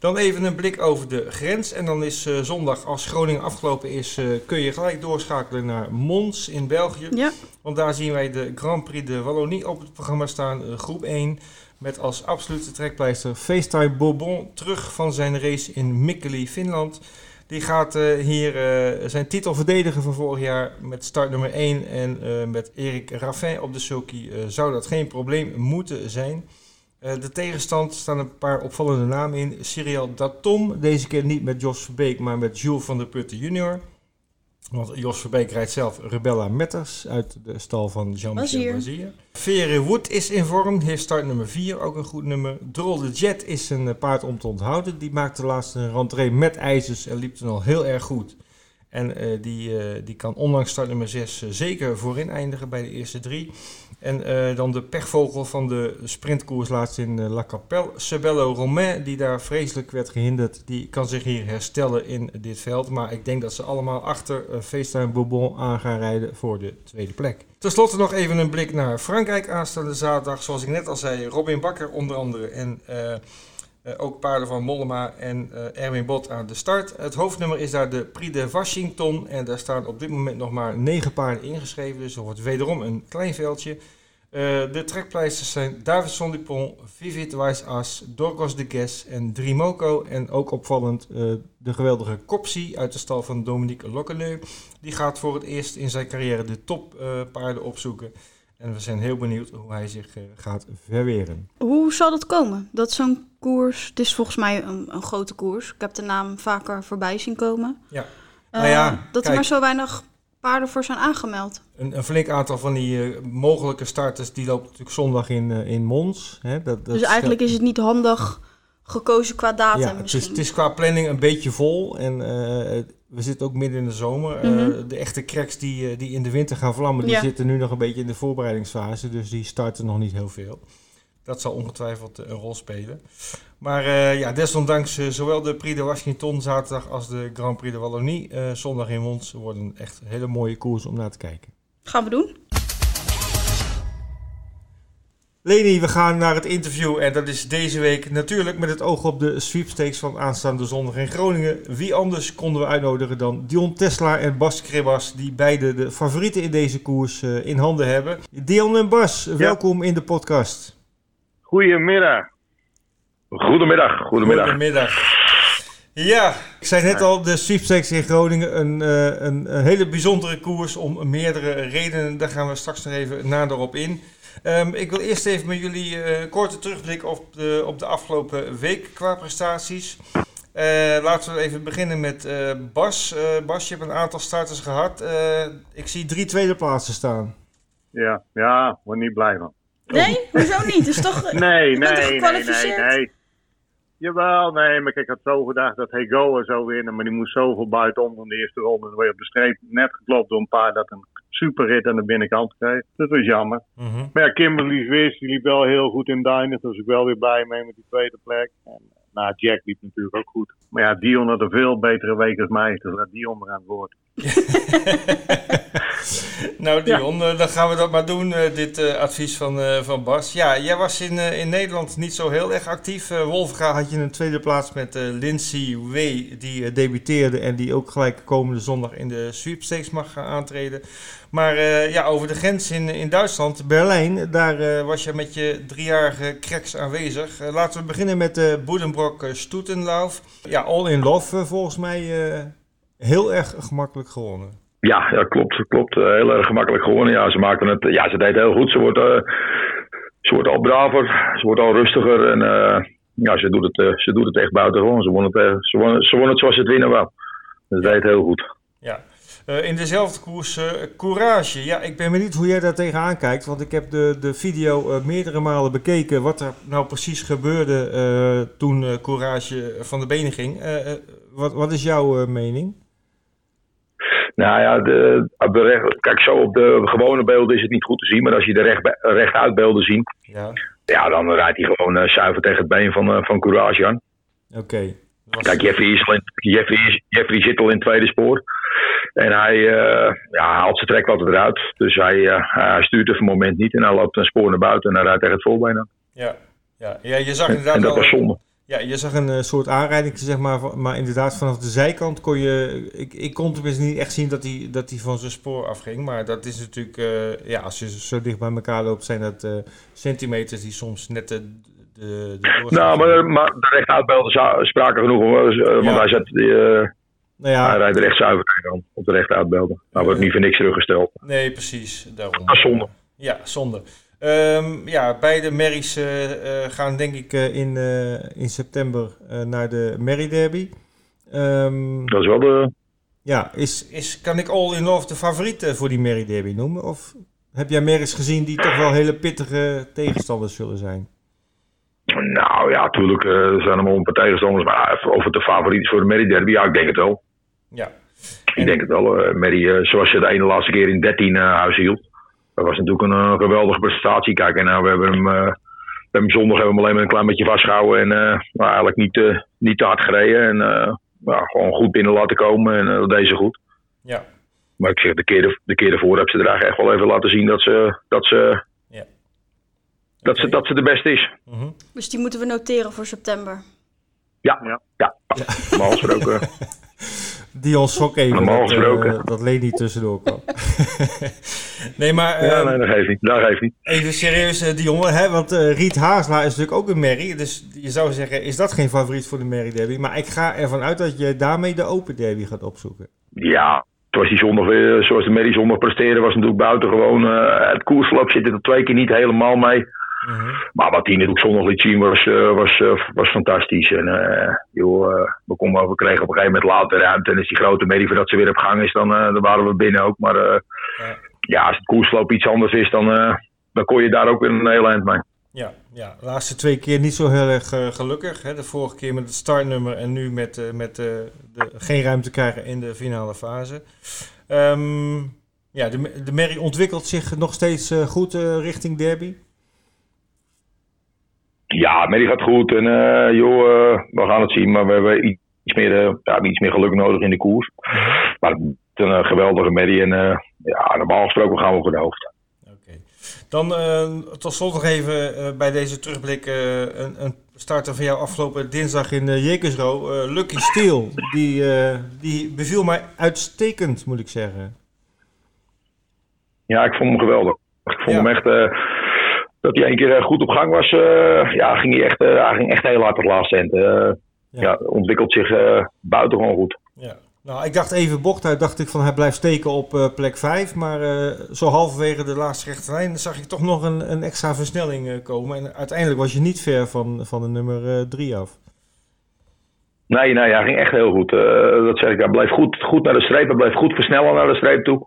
Dan even een blik over de grens. En dan is eh, zondag, als Groningen afgelopen is, eh, kun je gelijk doorschakelen naar Mons in België. Ja, Want daar zien wij de Grand Prix de Wallonie op het programma staan, eh, groep 1. Met als absolute trekpleister FaceTime Bourbon terug van zijn race in Mikkeli, Finland. Die gaat hier zijn titel verdedigen van vorig jaar met start nummer 1. En met Erik Raffin op de sulky zou dat geen probleem moeten zijn. Eh, de tegenstand staan een paar opvallende namen in. Cyril Datom, deze keer niet met Jos Verbeek, maar met Jules van der Putten junior. Want Jos Verbeek rijdt zelf Rebella Metters uit de stal van Jean-Michel Bazier. Vere Wood is in vorm, heeft start nummer 4, ook een goed nummer. Drol de Jet is een eh, paard om te onthouden. Die maakte laatst een rentree met ijzers en liep toen al heel erg goed. En die, die kan ondanks start nummer 6 zeker voorin eindigen bij de eerste drie. En dan de pechvogel van de sprintkoers laatst in La Capelle, Sabello Romain, die daar vreselijk werd gehinderd. Die kan zich hier herstellen in dit veld. Maar ik denk dat ze allemaal achter FaceTime Bourbon aan gaan rijden voor de tweede plek. Ten slotte nog even een blik naar Frankrijk aanstaande zaterdag. Zoals ik net al zei, Robin Bakker onder andere en uh, uh, ook paarden van Mollema en uh, Erwin Bot aan de start. Het hoofdnummer is daar de Prix de Washington en daar staan op dit moment nog maar negen paarden ingeschreven. Dus er wordt wederom een klein veldje. Uh, de trekpleisters zijn Davidson Dupont, Vivid Wise Dorcos de Guess en Drimoco. En ook opvallend de geweldige Copsy uit de stal van Dominique Lockeneu. Die gaat voor het eerst in zijn carrière de toppaarden opzoeken. En we zijn heel benieuwd hoe hij zich gaat verweren. Hoe zal dat komen? Dat zo'n koers, het is volgens mij een, een, grote koers. Ik heb de naam vaker voorbij zien komen. Ja. Nou ja, dat kijk, er maar zo weinig paarden voor zijn aangemeld. Een, een flink aantal van die uh, mogelijke starters die loopt natuurlijk zondag in, uh, in Mons. Hè? Dat, dat dus eigenlijk is het niet handig gekozen qua datum ja, het is, het is, qua planning een beetje vol. En uh, we zitten ook midden in de zomer. Mm -hmm. de echte cracks die, die in de winter gaan vlammen, die ja. zitten nu nog een beetje in de voorbereidingsfase. Dus die starten nog niet heel veel. Dat zal ongetwijfeld een rol spelen. Maar uh, ja, desondanks uh, zowel de Prix de Washington zaterdag als de Grand Prix de Wallonie zondag in Mons worden echt hele mooie koers om naar te kijken. Gaan we doen. Leni, we gaan naar het interview en dat is deze week natuurlijk met het oog op de sweepstakes van aanstaande zondag in Groningen. Wie anders konden we uitnodigen dan Dion Tesla en Bas Kribas, die beide de favorieten in deze koers in handen hebben. Dion en Bas, ja. welkom in de podcast. Goedemiddag. Goedemiddag. Goedemiddag. Goedemiddag. Ja, ik zei net al, de sweepstakes in Groningen, een, uh, een, een, hele bijzondere koers om meerdere redenen. Daar gaan we straks nog even nader op in. Um, ik wil eerst even met jullie uh, korte terugblik op de, op de afgelopen week qua prestaties. Uh, laten we even beginnen met Bas. Bas, je hebt een aantal starters gehad. ik zie drie tweede plaatsen staan. Ja, ja, word niet blij van. Nee? Hoezo niet? Is toch, nee, nee, nee, nee, nee. Jawel, nee, maar kijk, ik had zo gedacht dat hij Goa zou winnen, maar die moest zoveel buitenom van de eerste ronde. En weer op de streep net geklopt door een paar dat een superrit aan de binnenkant kreeg. Dat was jammer. Mm -hmm. Maar ja, Kimberly Swiss, die liep wel heel goed in Duinen. Daar was ik wel weer blij mee met die tweede plek. En, nou, Jack liep natuurlijk ook goed. Maar ja, Dion had een veel betere week als mij. Dus laat Dion er aan het woord. nou Dion, ja. uh, dan gaan we dat maar doen, uh, dit uh, advies van, van Bas. Ja, jij was in, in Nederland niet zo heel erg actief. Wolfga had je een tweede plaats met Lindsay W, die debuteerde en die ook gelijk komende zondag in de sweepstakes mag gaan aantreden. Maar ja, over de grens in, in Duitsland, Berlijn, daar was je met je driejarige cracks aanwezig. laten we beginnen met de Boedenbrock Stoetenlauf. Ja, all in love volgens mij heel erg gemakkelijk gewonnen. Ja, ja klopt. klopt. Uh, heel erg gemakkelijk gewonnen. Ja, ze maakten het. Ja, ze deed heel goed. Ze wordt, uh, ze wordt al braver. Ze wordt al rustiger. En uh, ja, ze doet het, ze doet het echt buitengewoon. Ze won het, ze, won, ze won het zoals ze het winnen wou. Ze deed heel goed. Ja. in dezelfde koers, Courage. Ja, ik ben benieuwd hoe jij daar tegenaan kijkt. Want ik heb de, de video meerdere malen bekeken. Wat er nou precies gebeurde toen Courage van de benen ging. wat, wat is jouw mening? Nou ja, de, op de recht, kijk, zo op de gewone beelden is het niet goed te zien. Maar als je de recht, rechtuitbeelden ziet, ja. ja, dan rijdt hij gewoon uh, zuiver tegen het been van, uh, van Courage aan. Oké. Okay. Kijk, Jeffrey, is al in, Jeffrey, Jeffrey zit al in het tweede spoor. En hij, uh, ja, haalt zijn trek altijd eruit. Dus hij, hij stuurt het moment niet. En hij loopt een spoor naar buiten en hij rijdt tegen het voorbeen aan. Ja, ja. ja je zag inderdaad en dat was zonde. Ja, je zag een uh, soort aanrijding, zeg maar, maar inderdaad vanaf de zijkant kon je... Ik, ik kon tenminste niet echt zien dat hij dat van zijn spoor afging, maar dat is natuurlijk... Uh, ja, als je zo dicht bij elkaar loopt, zijn dat uh, centimeters die soms net de... de, de nou, maar, maar de rechtuitbeelden spraken genoeg, hoor. want ja. hij, zet, nou ja. hij rijdt er echt zuiver dan op de rechtuitbeelden. Nou wordt niet voor niks teruggesteld. Nee, precies. Daarom. Is zonde. Ja, zonde. Um, ja, beide merries uh, uh, gaan denk ik uh, in, in september naar de Merry Derby. Um, dat is wel de... Ja, is, is, kan ik All in Love de favoriet voor die Merry Derby noemen? Of heb jij merries gezien die toch wel hele pittige tegenstanders zullen zijn? Nou ja, natuurlijk zijn er wel een paar tegenstanders. Maar of het de favoriet is voor de Merry Derby, ja, ik denk het wel. Ja. Ik denk het wel. Uh, Mary, zoals je de ene laatste keer in 13 huis hield. Dat was natuurlijk een geweldige prestatie. Kijk, en nou, we hebben hem, we hebben zondag hebben we hem alleen maar een klein beetje vastgehouden. En maar eigenlijk niet, niet te hard gereden. En nou, gewoon goed binnen laten komen. En dat deed ze goed. Ja. Maar ik zeg, de keer, de, de keer ervoor hebben ze er eigenlijk echt wel even laten zien dat ze, dat ze, ja. dat ze, dat ze de beste is. Mm -hmm. Dus die moeten we noteren voor september. Ja, ja. ja. ja. Normaal gesproken. Dion schrok even Normaal dat, gesproken. uh, dat Leni tussendoor kwam. nee, maar... ja, uh, nee, dat geeft niet. Dat geeft niet. Even serieus, uh, Dion. Hè? Want Riet Haasla is natuurlijk ook een merrie. Dus je zou zeggen, is dat geen favoriet voor de merrie derby? Maar ik ga ervan uit dat je daarmee de open derby gaat opzoeken. Ja, zoals die zondag zoals de Merrie zondag presteren, was natuurlijk buitengewoon. Uh, het koersloop zit er twee keer niet helemaal mee. -hmm. Maar wat hij natuurlijk zondag liet zien was, uh, was, uh, was fantastisch. En uh, joh, we, konden, we kregen op een gegeven moment later ruimte. En als die grote Merrie voordat ze weer op gang is, dan, dan waren we binnen ook. Maar ja. ja. als het koersloop iets anders is, dan, dan kon je daar ook weer een heel eind mee. Ja, ja, de laatste twee keer niet zo heel erg uh, gelukkig. Hè? De vorige keer met het startnummer en nu met, uh, met uh, de, geen ruimte krijgen in de finale fase. Um, ja, de, de Merrie ontwikkelt zich nog steeds goed richting derby. Ja, Merrie gaat goed en joh, we gaan het zien. Maar we hebben iets meer, ja, iets meer geluk nodig in de koers. Maar het is een geweldige Merrie en ja, normaal gesproken gaan we voor de hoofd. Dan uh, tot slot nog even uh, bij deze terugblik uh, een, een starter van jou afgelopen dinsdag in uh, Jekersro. Lucky Steel, die, die beviel mij uitstekend, moet ik zeggen. Ja, ik vond hem geweldig. Ik vond Ja. hem echt, dat hij één keer goed op gang was, ja, ging hij, echt, hij ging echt heel hard het laatste cent. Ja. ja. ontwikkelt zich buitengewoon goed. Ja. Nou, ik dacht even bocht uit, dacht ik van hij blijft steken op uh, plek 5. Maar uh, zo halverwege de laatste rechte lijn zag ik toch nog een, een extra versnelling uh, komen. En uiteindelijk was je niet ver van, van de nummer 3 af. Nee, nee, hij ging echt heel goed. dat zeg ik, hij bleef goed, goed naar de streep. Hij bleef goed versnellen naar de streep toe.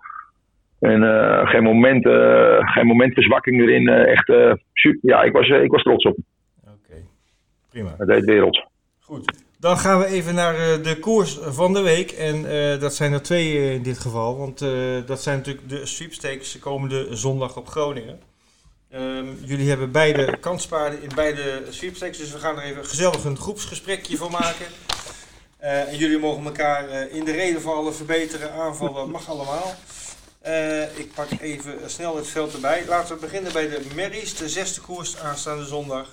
En geen, moment, geen moment verzwakking erin. echt, super. Ja, ik was, ik was trots op. Oké, okay. prima. Hij deed werelds. Goed. Dan gaan we even naar de koers van de week. En uh, dat zijn er twee in dit geval. Want dat zijn natuurlijk de sweepstakes komende zondag op Groningen. Um, jullie hebben beide kanspaarden in beide sweepstakes. Dus we gaan er even gezellig een groepsgesprekje van maken. en jullie mogen elkaar in de reden vallen, verbeteren, aanvallen. Dat mag allemaal. Ik pak even snel het veld erbij. Laten we beginnen bij de Merries. De zesde koers aanstaande zondag.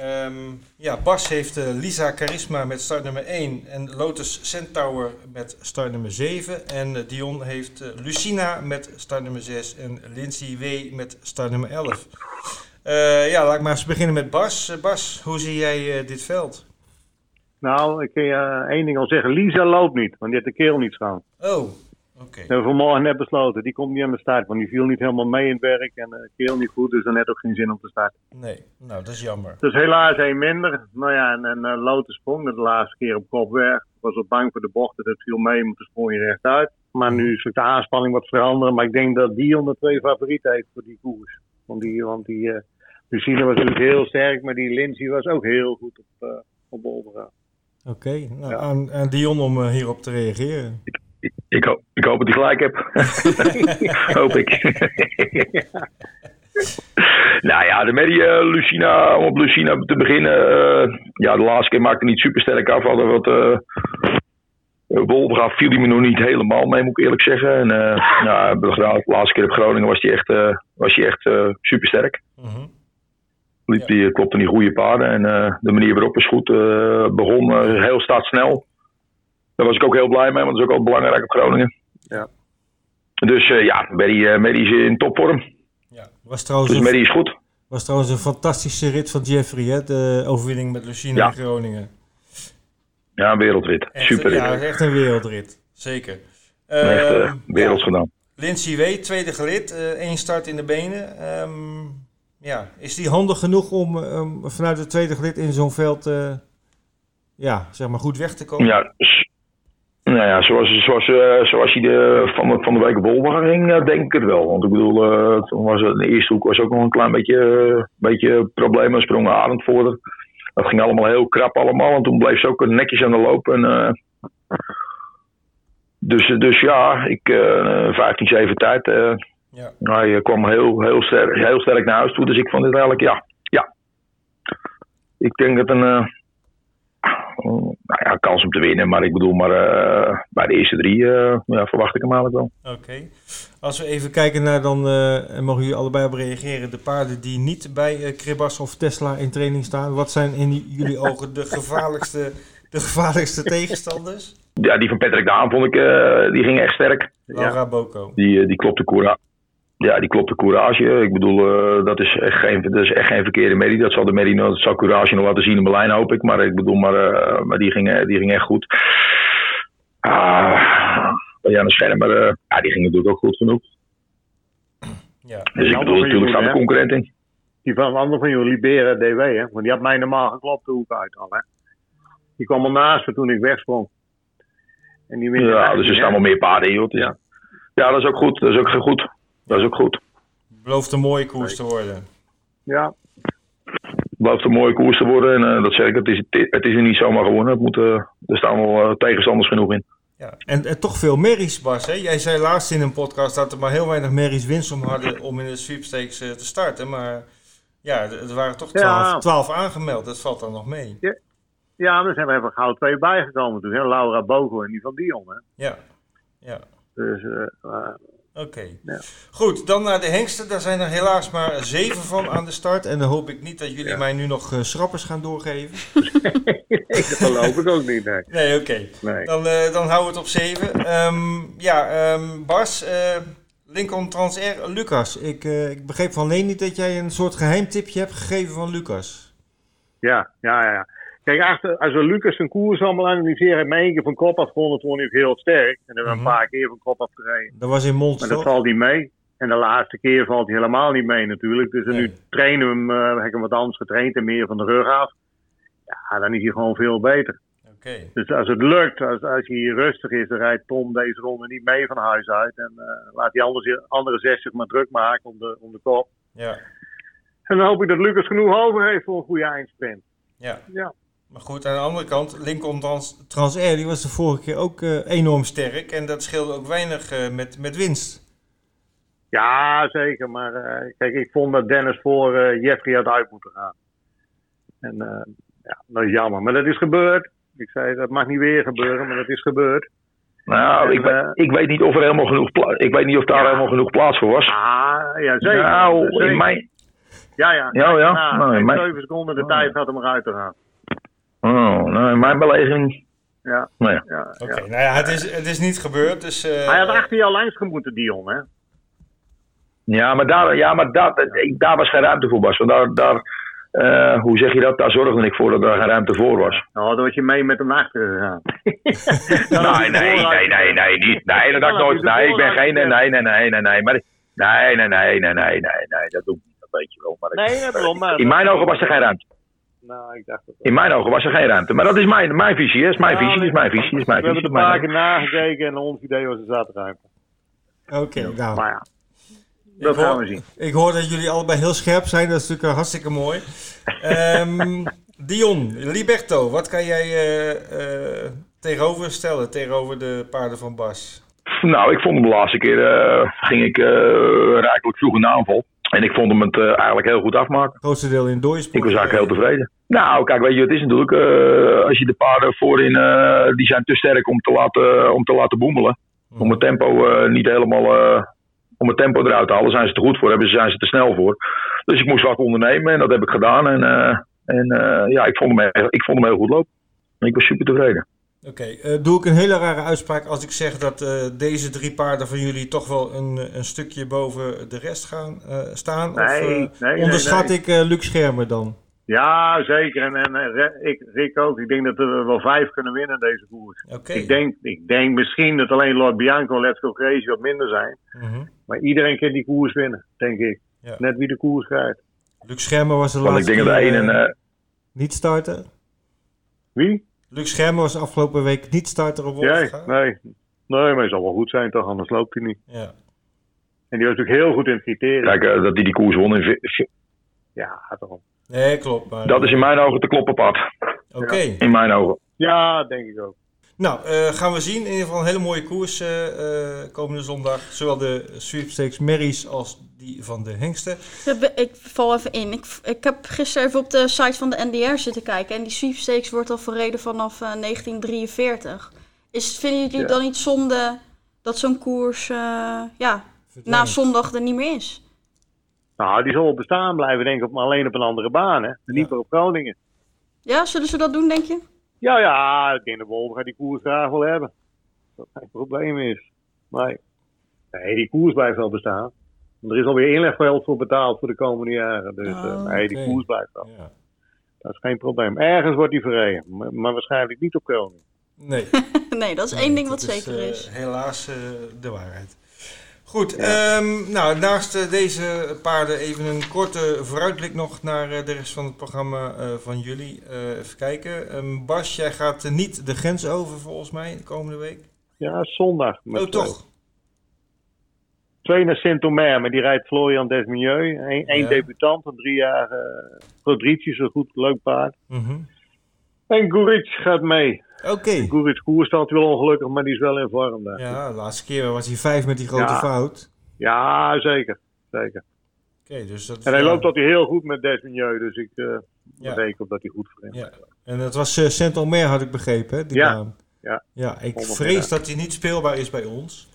Um, ja, Bas heeft uh, Lisa Charisma met startnummer 1 en Lotus Centaur met startnummer 7. En uh, Dion heeft uh, Lucina met startnummer 6 en Lindsay W met startnummer 11. ja, laat ik maar eens beginnen met Bas. Bas, hoe zie jij dit veld? Nou, ik kan je één ding al zeggen. Lisa loopt niet, want die heeft de kerel niet staan. Oh. Okay. We hebben vanmorgen net besloten. Die komt niet aan de start, want die viel niet helemaal mee in het werk. En de kerel niet goed, dus er net ook geen zin om te starten. Nee, nou dat is jammer. Dus helaas één minder. Nou ja, en, en uh, Lotte sprong de laatste keer op kop weg. Was op bang voor de bochten, dat viel mee, maar toen sprong je rechtuit. Maar nu is de aanspanning wat veranderen. Maar ik denk dat Dion de twee favorieten heeft voor die koers. Want die, want die uh, Lucine was natuurlijk heel sterk, maar die Lindsay was ook heel goed op, uh, op. Oké, okay. nou, ja. aan, aan Dion om hierop te reageren. Ik, ik, ik, hoop, ik hoop dat hij gelijk heb. hoop ik. nou ja, de Mary uh, Lucina, om op Lucina te beginnen. Uh, ja, de laatste keer maakte niet super sterk af. Hadden wat. Uh, viel hij me nog niet helemaal mee, moet ik eerlijk zeggen. En ja, de laatste keer op Groningen was hij echt, was hij echt super sterk. Mm -hmm. Liep ja. die, klopte die goede paarden en de manier waarop is goed. begon heel startsnel. Daar was ik ook heel blij mee, want dat is ook al belangrijk op Groningen. Ja. Dus uh, ja, Mary, uh, Mary is in topvorm. Ja, was trouwens dus Mary is goed. was trouwens een fantastische rit van Jeffrey, hè? de overwinning met Lucine Ja. in Groningen. Ja, een wereldrit. Echt, Super rit. Ja, echt een wereldrit. Zeker. Echt Ehm, uh, werelds ja. gedaan. Lindsay W, tweede gelid, eh, één start in de benen. Ehm, ja, is die handig genoeg om um, vanuit het tweede gelid in zo'n veld eh, ja, zeg maar goed weg te komen? Ja, nou ja, zoals, zoals, eh, zoals hij de, van, de- van de week op ging, denk ik het wel. Want ik bedoel, eh, toen was het, in de eerste hoek was ook nog een klein beetje, eh, beetje problemen. Sprongen Arend voor. Dat ging allemaal heel krap allemaal. En toen bleef ze ook netjes aan de loop. En, eh, Dus, dus ja, ik, uh, 15-7 tijd. Ja. Hij kwam heel, heel, sterk, heel sterk naar huis toe. Dus ik vond het eigenlijk, ja. ja. Ik denk dat een nou ja, kans om te winnen. Maar ik bedoel, maar uh, bij de eerste drie uh, ja, verwacht ik hem eigenlijk wel. Oké. Als we even kijken naar dan, uh, en mogen jullie allebei op reageren, de paarden die niet bij Kribas of Tesla in training staan. Wat zijn in jullie ogen de gevaarlijkste, de gevaarlijkste tegenstanders? Ja, die van Patrick Daan vond ik, die ging echt sterk. Laura ja. Boko. Die, die klopte Koera. Ja, die klopt de courage. Ik bedoel, uh, dat, is echt geen, dat is echt geen verkeerde medie. Dat zal de medie dat zal courage nog laten zien in Berlijn, hoop ik. Maar ik bedoel, maar, uh, maar die, ging, die ging echt goed. Ah, ja, de Schermer, uh, ja, die ging natuurlijk ook goed genoeg. Ja. Dus ik bedoel, natuurlijk staat de concurrent in. Die van een ander van jullie, Libera DW, hè? Want die had mij normaal geklopt de hoek uit al, hè? Die kwam al naast me toen ik wegsprong. En die ja, dus er staan wel meer paarden in, joh. Ja. ja, dat is ook goed. Dat is ook goed. Dat is ook goed. Belooft een mooie koers te worden. Ja. Belooft een mooie koers te worden. En uh, dat zeg ik, het is, het is er niet zomaar gewonnen. Het moet, uh, er staan wel uh, tegenstanders genoeg in. Ja. En, en, toch veel merries, Bas. Hè? Jij zei laatst in een podcast dat er maar heel weinig merries winst om hadden om in de sweepstakes te starten. Maar ja, er waren toch twaalf, aangemeld. Dat valt dan nog mee. Ja, ja er zijn er even gauw twee bijgekomen toen. Hè? Laura Bogo en die van Dion. Hè? Ja. ja. Dus Oké. Ja. Goed, dan naar de hengsten. Daar zijn er helaas maar zeven van aan de start. En dan hoop ik niet dat jullie mij nu nog uh, schrappers gaan doorgeven. nee, dat geloof ik ook niet. Nee, nee oké. Nee. Dan, uh, dan houden we het op zeven. Um, ja, um, Bas, uh, Lincoln Transair, Lucas. Ik, ik begreep van Leni dat jij een soort geheimtipje hebt gegeven van Lucas. Ja, ja, ja. Kijk, achter, als we Lucas zijn koers allemaal analyseren, heb één keer van kop afgewonnen, vond hij heel sterk. En dan hebben we een mhm. paar keer van kop afgereden. Dat was in Monster. Maar dat valt niet mee. En de laatste keer valt hij helemaal niet mee natuurlijk. Dus nu trainen we hem, uh, heb ik hem wat anders getraind en meer van de rug af. Ja, dan is hij gewoon veel beter. Okay. Dus als het lukt, als, als hij rustig is, dan rijdt Tom deze ronde niet mee van huis uit. En uh, laat die andere, andere 60 maar druk maken om de, om de kop. Ja. En dan hoop ik dat Lucas genoeg over heeft voor een goede eindsprint. Ja. ja. Maar goed, aan de andere kant, Lincoln Trans Transair die was de vorige keer ook uh, enorm sterk. En dat scheelde ook weinig uh, met, met winst. Ja, zeker. Maar uh, kijk, ik vond dat Dennis voor Jeffrey had uit moeten gaan. En ja, dat is jammer. Maar dat is gebeurd. Ik zei, dat mag niet weer gebeuren, maar dat is gebeurd. Nou, en, ik, weet, ik, weet niet of er helemaal genoeg ik weet niet of daar ja. helemaal genoeg plaats voor was. Ah, ja, zeker. Nou, zeker. in mijn... Ja, ja. Ja, ja. Nou, nou, in mijn... 7 seconden de oh. tijd had om eruit te gaan. Oh, nou, in mijn beleving. Ja. Nou ja. ja Oké, okay, nou ja, het is, het is niet gebeurd. Dus, uh... Hij had achter jou langs gemoeten, Dion, hè? Ja, maar daar, ja, maar daar, daar was geen ruimte voor, Bas. Want daar, daar uh, hoe zeg je dat? Daar zorgde ik voor dat er geen ruimte voor was. Nou, dan was je mee met hem achter gegaan. nee, nee, nee, nee, nee, niet. Nee, dat had ik nooit. Nee, ik ben geen. Nee, nee, nee, nee, nee, nee. Maar, nee, nee, nee, nee, nee, nee, nee, dat doe ik niet. Dat weet je wel. Maar nee, dat maar. In mijn ogen was er geen ruimte. Nou, ik dacht In mijn ogen was er geen ruimte. Maar dat is mijn, mijn visie, hè? is mijn visie, is mijn visie, is mijn We visie. hebben een paar keer nagekeken en ons idee was er zat ruimte. Oké, okay, nou. Maar ja, dat gaan we zien. Ik hoor dat jullie allebei heel scherp zijn, dat is natuurlijk hartstikke mooi. um, Dion, Liberto, wat kan jij uh, uh, tegenover stellen tegenover de paarden van Bas? Nou, ik vond hem de laatste keer, uh, ging ik rijkelijk vroeg in de aanval. En ik vond hem het uh, eigenlijk heel goed afmaken. Het grootste deel in dooisport. Ik was eigenlijk heel tevreden. Nou, kijk, weet je, het is natuurlijk, uh, als je de paarden voorin, uh, die zijn te sterk om te laten, om te laten boemelen. Om het tempo niet helemaal, om het tempo eruit te halen, zijn ze te goed voor, hebben, zijn ze te snel voor. Dus ik moest wat ondernemen en dat heb ik gedaan. En, en ja, ik vond, hem, ik vond hem heel goed lopen. En ik was super tevreden. Oké, okay, uh, doe ik een hele rare uitspraak als ik zeg dat uh, deze drie paarden van jullie toch wel een, een stukje boven de rest gaan uh, staan? Nee, of nee, onderschat nee, ik Luc Schermer dan? Ja, zeker. En, en ik, Rick ook. Ik denk dat we wel vijf kunnen winnen deze koers. Okay. Ik, denk, ik denk misschien dat alleen Lord Bianco en Let's Go Crazy wat minder zijn. Mm -hmm. Maar iedereen kan die koers winnen, denk ik. Ja. Net wie de koers krijgt. Luc Schermer was de laatste ik denk dat de ene, niet starten. Wie? Luc Schermer was afgelopen week niet starter op Wolfga. Nee, nee. nee, maar hij zal wel goed zijn toch, anders loopt hij niet. Ja. En die was natuurlijk heel goed in het criterium. Kijk, uh, dat hij die koers won in... Ja, toch. Nee, klopt. Maar... Dat is in mijn ogen te kloppen pad. Oké. Okay. In mijn ogen. Ja, denk ik ook. Nou, eh, gaan we zien. In ieder geval een hele mooie koers eh, eh, komende zondag. Zowel de sweepstakes Merries als die van de Hengsten. Ik val even in. Ik, ik heb gisteren even op de site van de NDR zitten kijken. En die sweepstakes wordt al verreden vanaf 1943. Is, vinden jullie Ja. dan niet zonde dat zo'n koers ja, na zondag er niet meer is? Nou, die zal wel bestaan blijven, denk ik, maar alleen op een andere baan, hè. Niet meer op Groningen. Ja, zullen ze dat doen, denk je? Ja, ja, ik denk dat Wolver die koers graag wel hebben. Dat geen probleem is. Nee. nee, die koers blijft wel bestaan. Want er is alweer inleggeld voor betaald voor de komende jaren. Dus eh, Oh, nee, die koers blijft wel. Ja. Dat is geen probleem. Ergens wordt die verreden, maar, maar waarschijnlijk niet op Groningen. Nee. nee, dat is Nee, één ding wat zeker eh, is. helaas eh, de waarheid. Goed, ehm, nou, naast eh, deze paarden even een korte vooruitblik nog naar eh, de rest van het programma eh, van jullie. Even kijken. Ehm, Bas, jij gaat niet de grens over volgens mij de komende week. Ja, zondag. Met, oh, toch? Twee naar Sint-Omer, maar die rijdt Florian Desmilieu. Eén Ja. debutant, een drie jaar uh, Rodriguez, zo goed, leuk paard. Mhm. En Guric gaat mee. Oké. Guric koers staat wel ongelukkig, maar die is wel in vorm. daar. Ja, de laatste keer was hij vijf met die grote Ja. fout. Ja, zeker. zeker. Oké, dus dat En hij ja. loopt altijd heel goed met Desmilieu, dus ik eh Ja. reken op dat hij goed voor hem Ja. En dat was uh, Saint-Omer, had ik begrepen, hè, die Ja. baan. Ja. Ja, ik Ongeveer, vrees dat hij niet speelbaar is bij ons.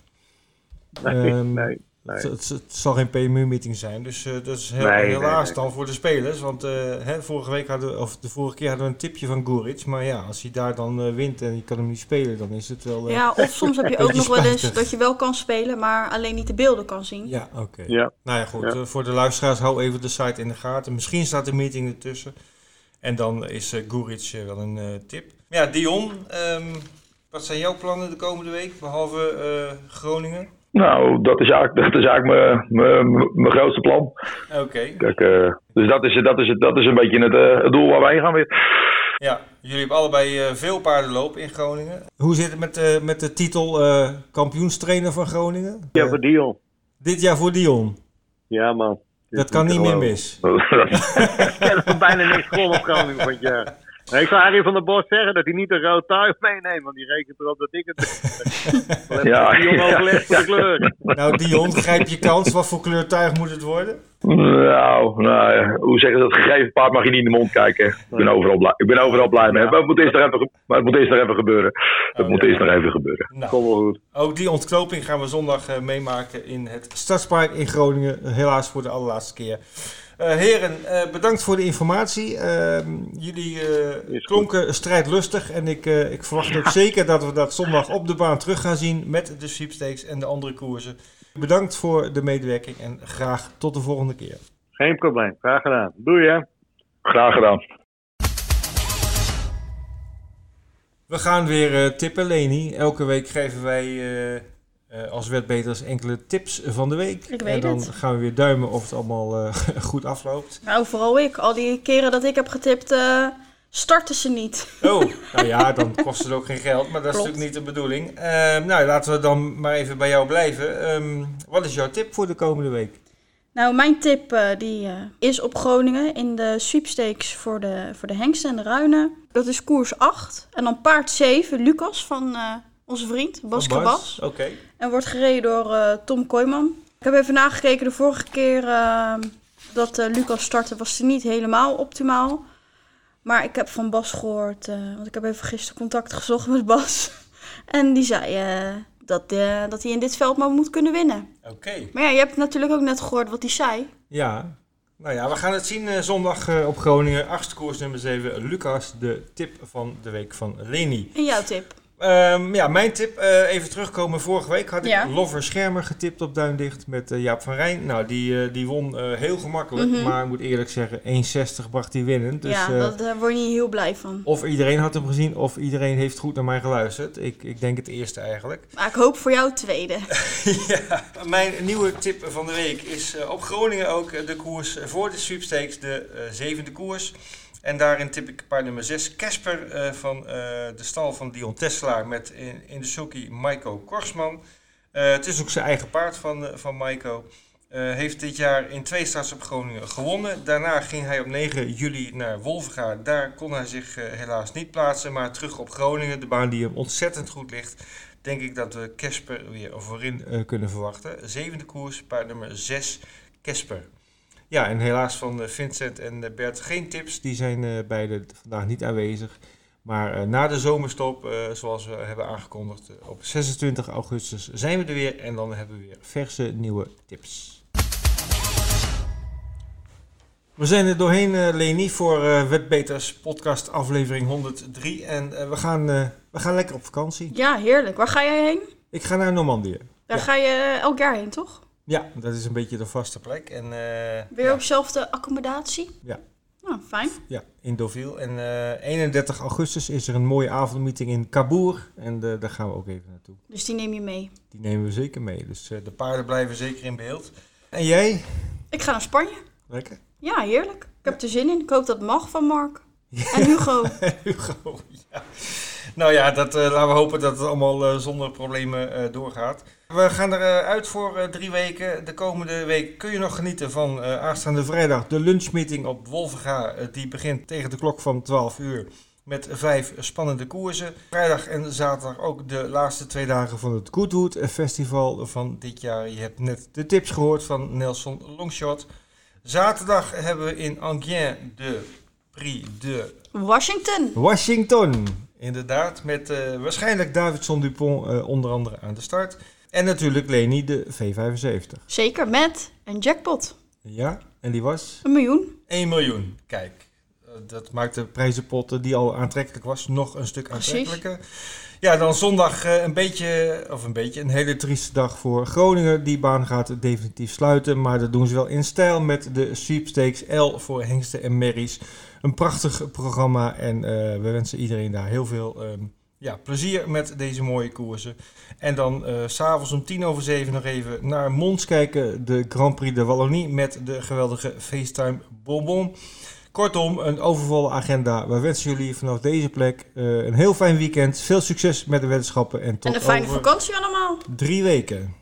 Nee, Ehm, nee, nee. Het, zal geen PMU-meeting zijn, dus eh, dat is heel, Nee, helaas nee, dan voor de spelers. Want eh, hè, vorige week hadden we, of de vorige keer hadden we een tipje van Guric. Maar ja, als hij daar dan eh, wint en je kan hem niet spelen, dan is het wel... Ja, of soms heb je ook nog wel eens dat je wel kan spelen, maar alleen niet de beelden kan zien. ja, oké. Ja. Nou ja, goed. Ja. voor de luisteraars, hou even de site in de gaten. Misschien staat de meeting ertussen. En dan is Guric wel een eh, tip. Ja, Dion, ehm, wat zijn jouw plannen de komende week, behalve eh, Groningen? Nou, dat is eigenlijk, dat is eigenlijk mijn- mijn mijn grootste plan. Oké. Kijk, eh, dus dat is, dat, is, dat is een beetje het, eh, het doel waar wij gaan weer. Ja, jullie hebben allebei eh, veel paardenloop in Groningen. Hoe zit het met, de met de titel eh, kampioenstrainer van Groningen? Ja, voor Dion. dit jaar voor Dion. Ja, man. Dat kan niet meer mis. Ik er bijna niks gewonnen op Groningen van het jaar. Nee, ik zou Harry van der Bos zeggen dat hij niet een rood tuig meeneemt, want die rekent erop dat ik het doe. Ja, Dion voor de kleuren. Nou Dion, grijp je kans. Wat voor kleurtuig moet het worden? Nou, nou ja, hoe zeggen ze dat? Gegeven paard mag je niet in de mond kijken. Ik ben overal blij, ik ben overal blij mee. Maar het moet eerst nog even, ge- maar het moet eerst nog even gebeuren. Het Oh, moet ja. eerst nog even gebeuren. Nou, Kom wel goed. ook die ontknoping gaan we zondag eh, meemaken in het Stadspark in Groningen. Helaas voor de allerlaatste keer. Eh, heren, eh, bedankt voor de informatie. Ehm, jullie eh, goed. klonken strijdlustig. En ik, eh, ik verwacht ook zeker dat we dat zondag op de baan terug gaan zien met de sweepstakes en de andere koersen. Bedankt voor de medewerking en graag tot de volgende keer. Geen probleem. Graag gedaan. Doei hè. Graag gedaan. We gaan weer eh, tippen, Leni. Elke week geven wij eh, eh, als wetbeters enkele tips van de week. Ik weet en dan het. gaan we weer duimen of het allemaal eh, goed afloopt. Nou, vooral ik. Al die keren dat ik heb getipt, eh, starten ze niet. Oh, nou ja, dan kost het ook geen geld, maar dat is natuurlijk niet de bedoeling. Ehm, nou, laten we dan maar even bij jou blijven. Ehm, wat is jouw tip voor de komende week? Nou, mijn tip die, is op Groningen in de sweepstakes voor de, voor de hengsten en de ruinen. Dat is koers 8. En dan paard 7, Lucas van onze vriend Bas Bas? Krabas. Oké. En wordt gereden door eh, Tom Kooijman. Ik heb even nagekeken, de vorige keer eh, dat eh, Lucas startte was hij niet helemaal optimaal. Maar ik heb van Bas gehoord, eh, want ik heb even gisteren contact gezocht met Bas. En die zei dat, dat hij in dit veld maar moet kunnen winnen. Oké. Maar ja, je hebt natuurlijk ook net gehoord wat hij zei. Ja. Nou ja, we gaan het zien zondag op Groningen. Achtste koers nummer 7. Lucas, de tip van de week van Leni. En jouw tip? Ehm, ja, mijn tip, eh, even terugkomen. Vorige week had ik Ja. Lover Schermer getipt op Duindicht met eh, Jaap van Rijn. Nou, die, eh, die won heel gemakkelijk, Mhm. maar ik moet eerlijk zeggen, 1,60 bracht hij winnend. Dus ja, dat, daar word je niet heel blij van. of iedereen had hem gezien, of iedereen heeft goed naar mij geluisterd. Ik, ik denk het eerste eigenlijk. Maar ik hoop voor jou tweede. ja, mijn nieuwe tip van de week is op Groningen ook de koers voor de sweepstakes, de zevende koers. En daarin tip ik paard nummer 6, Casper eh, van eh, de stal van Dion Tesselaar met in, in de sulky Maiko Korsman. Eh, het is ook zijn eigen paard van, van Maiko. Heeft dit jaar in twee starts op Groningen gewonnen. Daarna ging hij op 9 juli naar Wolvenga. Daar kon hij zich helaas niet plaatsen. Maar terug op Groningen, de baan die hem ontzettend goed ligt. Denk ik dat we Kesper weer voorin kunnen verwachten. Zevende koers, paard nummer 6, Kesper. Ja, en helaas van Vincent en Bert geen tips. Die zijn beide vandaag niet aanwezig. Maar na de zomerstop, zoals we hebben aangekondigd, op 26 augustus zijn we er weer. En dan hebben we weer verse nieuwe tips. We zijn er doorheen, uh, Leni, voor uh, Wetbeters podcast aflevering 103. En uh, we, gaan, we gaan lekker op vakantie. Ja, heerlijk. Waar ga jij heen? Ik ga naar Normandië. Daar ga je elk jaar heen, toch? Ja, dat is een beetje de vaste plek. En, Weer ja. op dezelfde accommodatie? Ja. Nou, fijn. Ja, in Deauville. En 31 augustus is er een mooie avondmeeting in Cabourg. En daar gaan we ook even naartoe. Dus die neem je mee? Die nemen we zeker mee. Dus de paarden blijven zeker in beeld. En jij? Ik ga naar Spanje. Lekker. Ja, heerlijk. Ik heb er zin in. Ik hoop dat het mag van Mark. En Hugo. Hugo, ja. Nou ja, dat, uh, laten we hopen dat het allemaal uh, zonder problemen uh, doorgaat. We gaan eruit uit voor drie weken. De komende week kun je nog genieten van aanstaande vrijdag de lunchmeeting op Wolvenga. die begint tegen de klok van 12 uur met vijf spannende koersen. Vrijdag en zaterdag ook de laatste twee dagen van het Goodwood Festival van dit jaar. Je hebt net de tips gehoord van Nelson Longshot. Zaterdag hebben we in Angien de Prix de Washington. Washington, inderdaad. Met uh, waarschijnlijk Davidson Dupont uh, onder andere aan de start. En natuurlijk Leni de V75. Zeker, met een jackpot. Ja, en die was? Een miljoen. 1 miljoen, kijk. Uh, dat maakt de prijzenpot die al aantrekkelijk was nog een stuk aantrekkelijker. Precies. Ja, dan zondag een beetje, of een beetje, een hele trieste dag voor Groningen. Die baan gaat definitief sluiten, maar dat doen ze wel in stijl met de sweepstakes L voor hengsten en merries. Een prachtig programma en uh, we wensen iedereen daar heel veel um, ja, plezier met deze mooie koersen. En dan uh, s'avonds om tien over zeven nog even naar Mons kijken, de Grand Prix de Wallonie met de geweldige FaceTime Bonbon. Kortom, een overvolle agenda. We wensen jullie vanaf deze plek uh, een heel fijn weekend. Veel succes met de wetenschappen. En tot en een fijne over vakantie allemaal. Drie weken.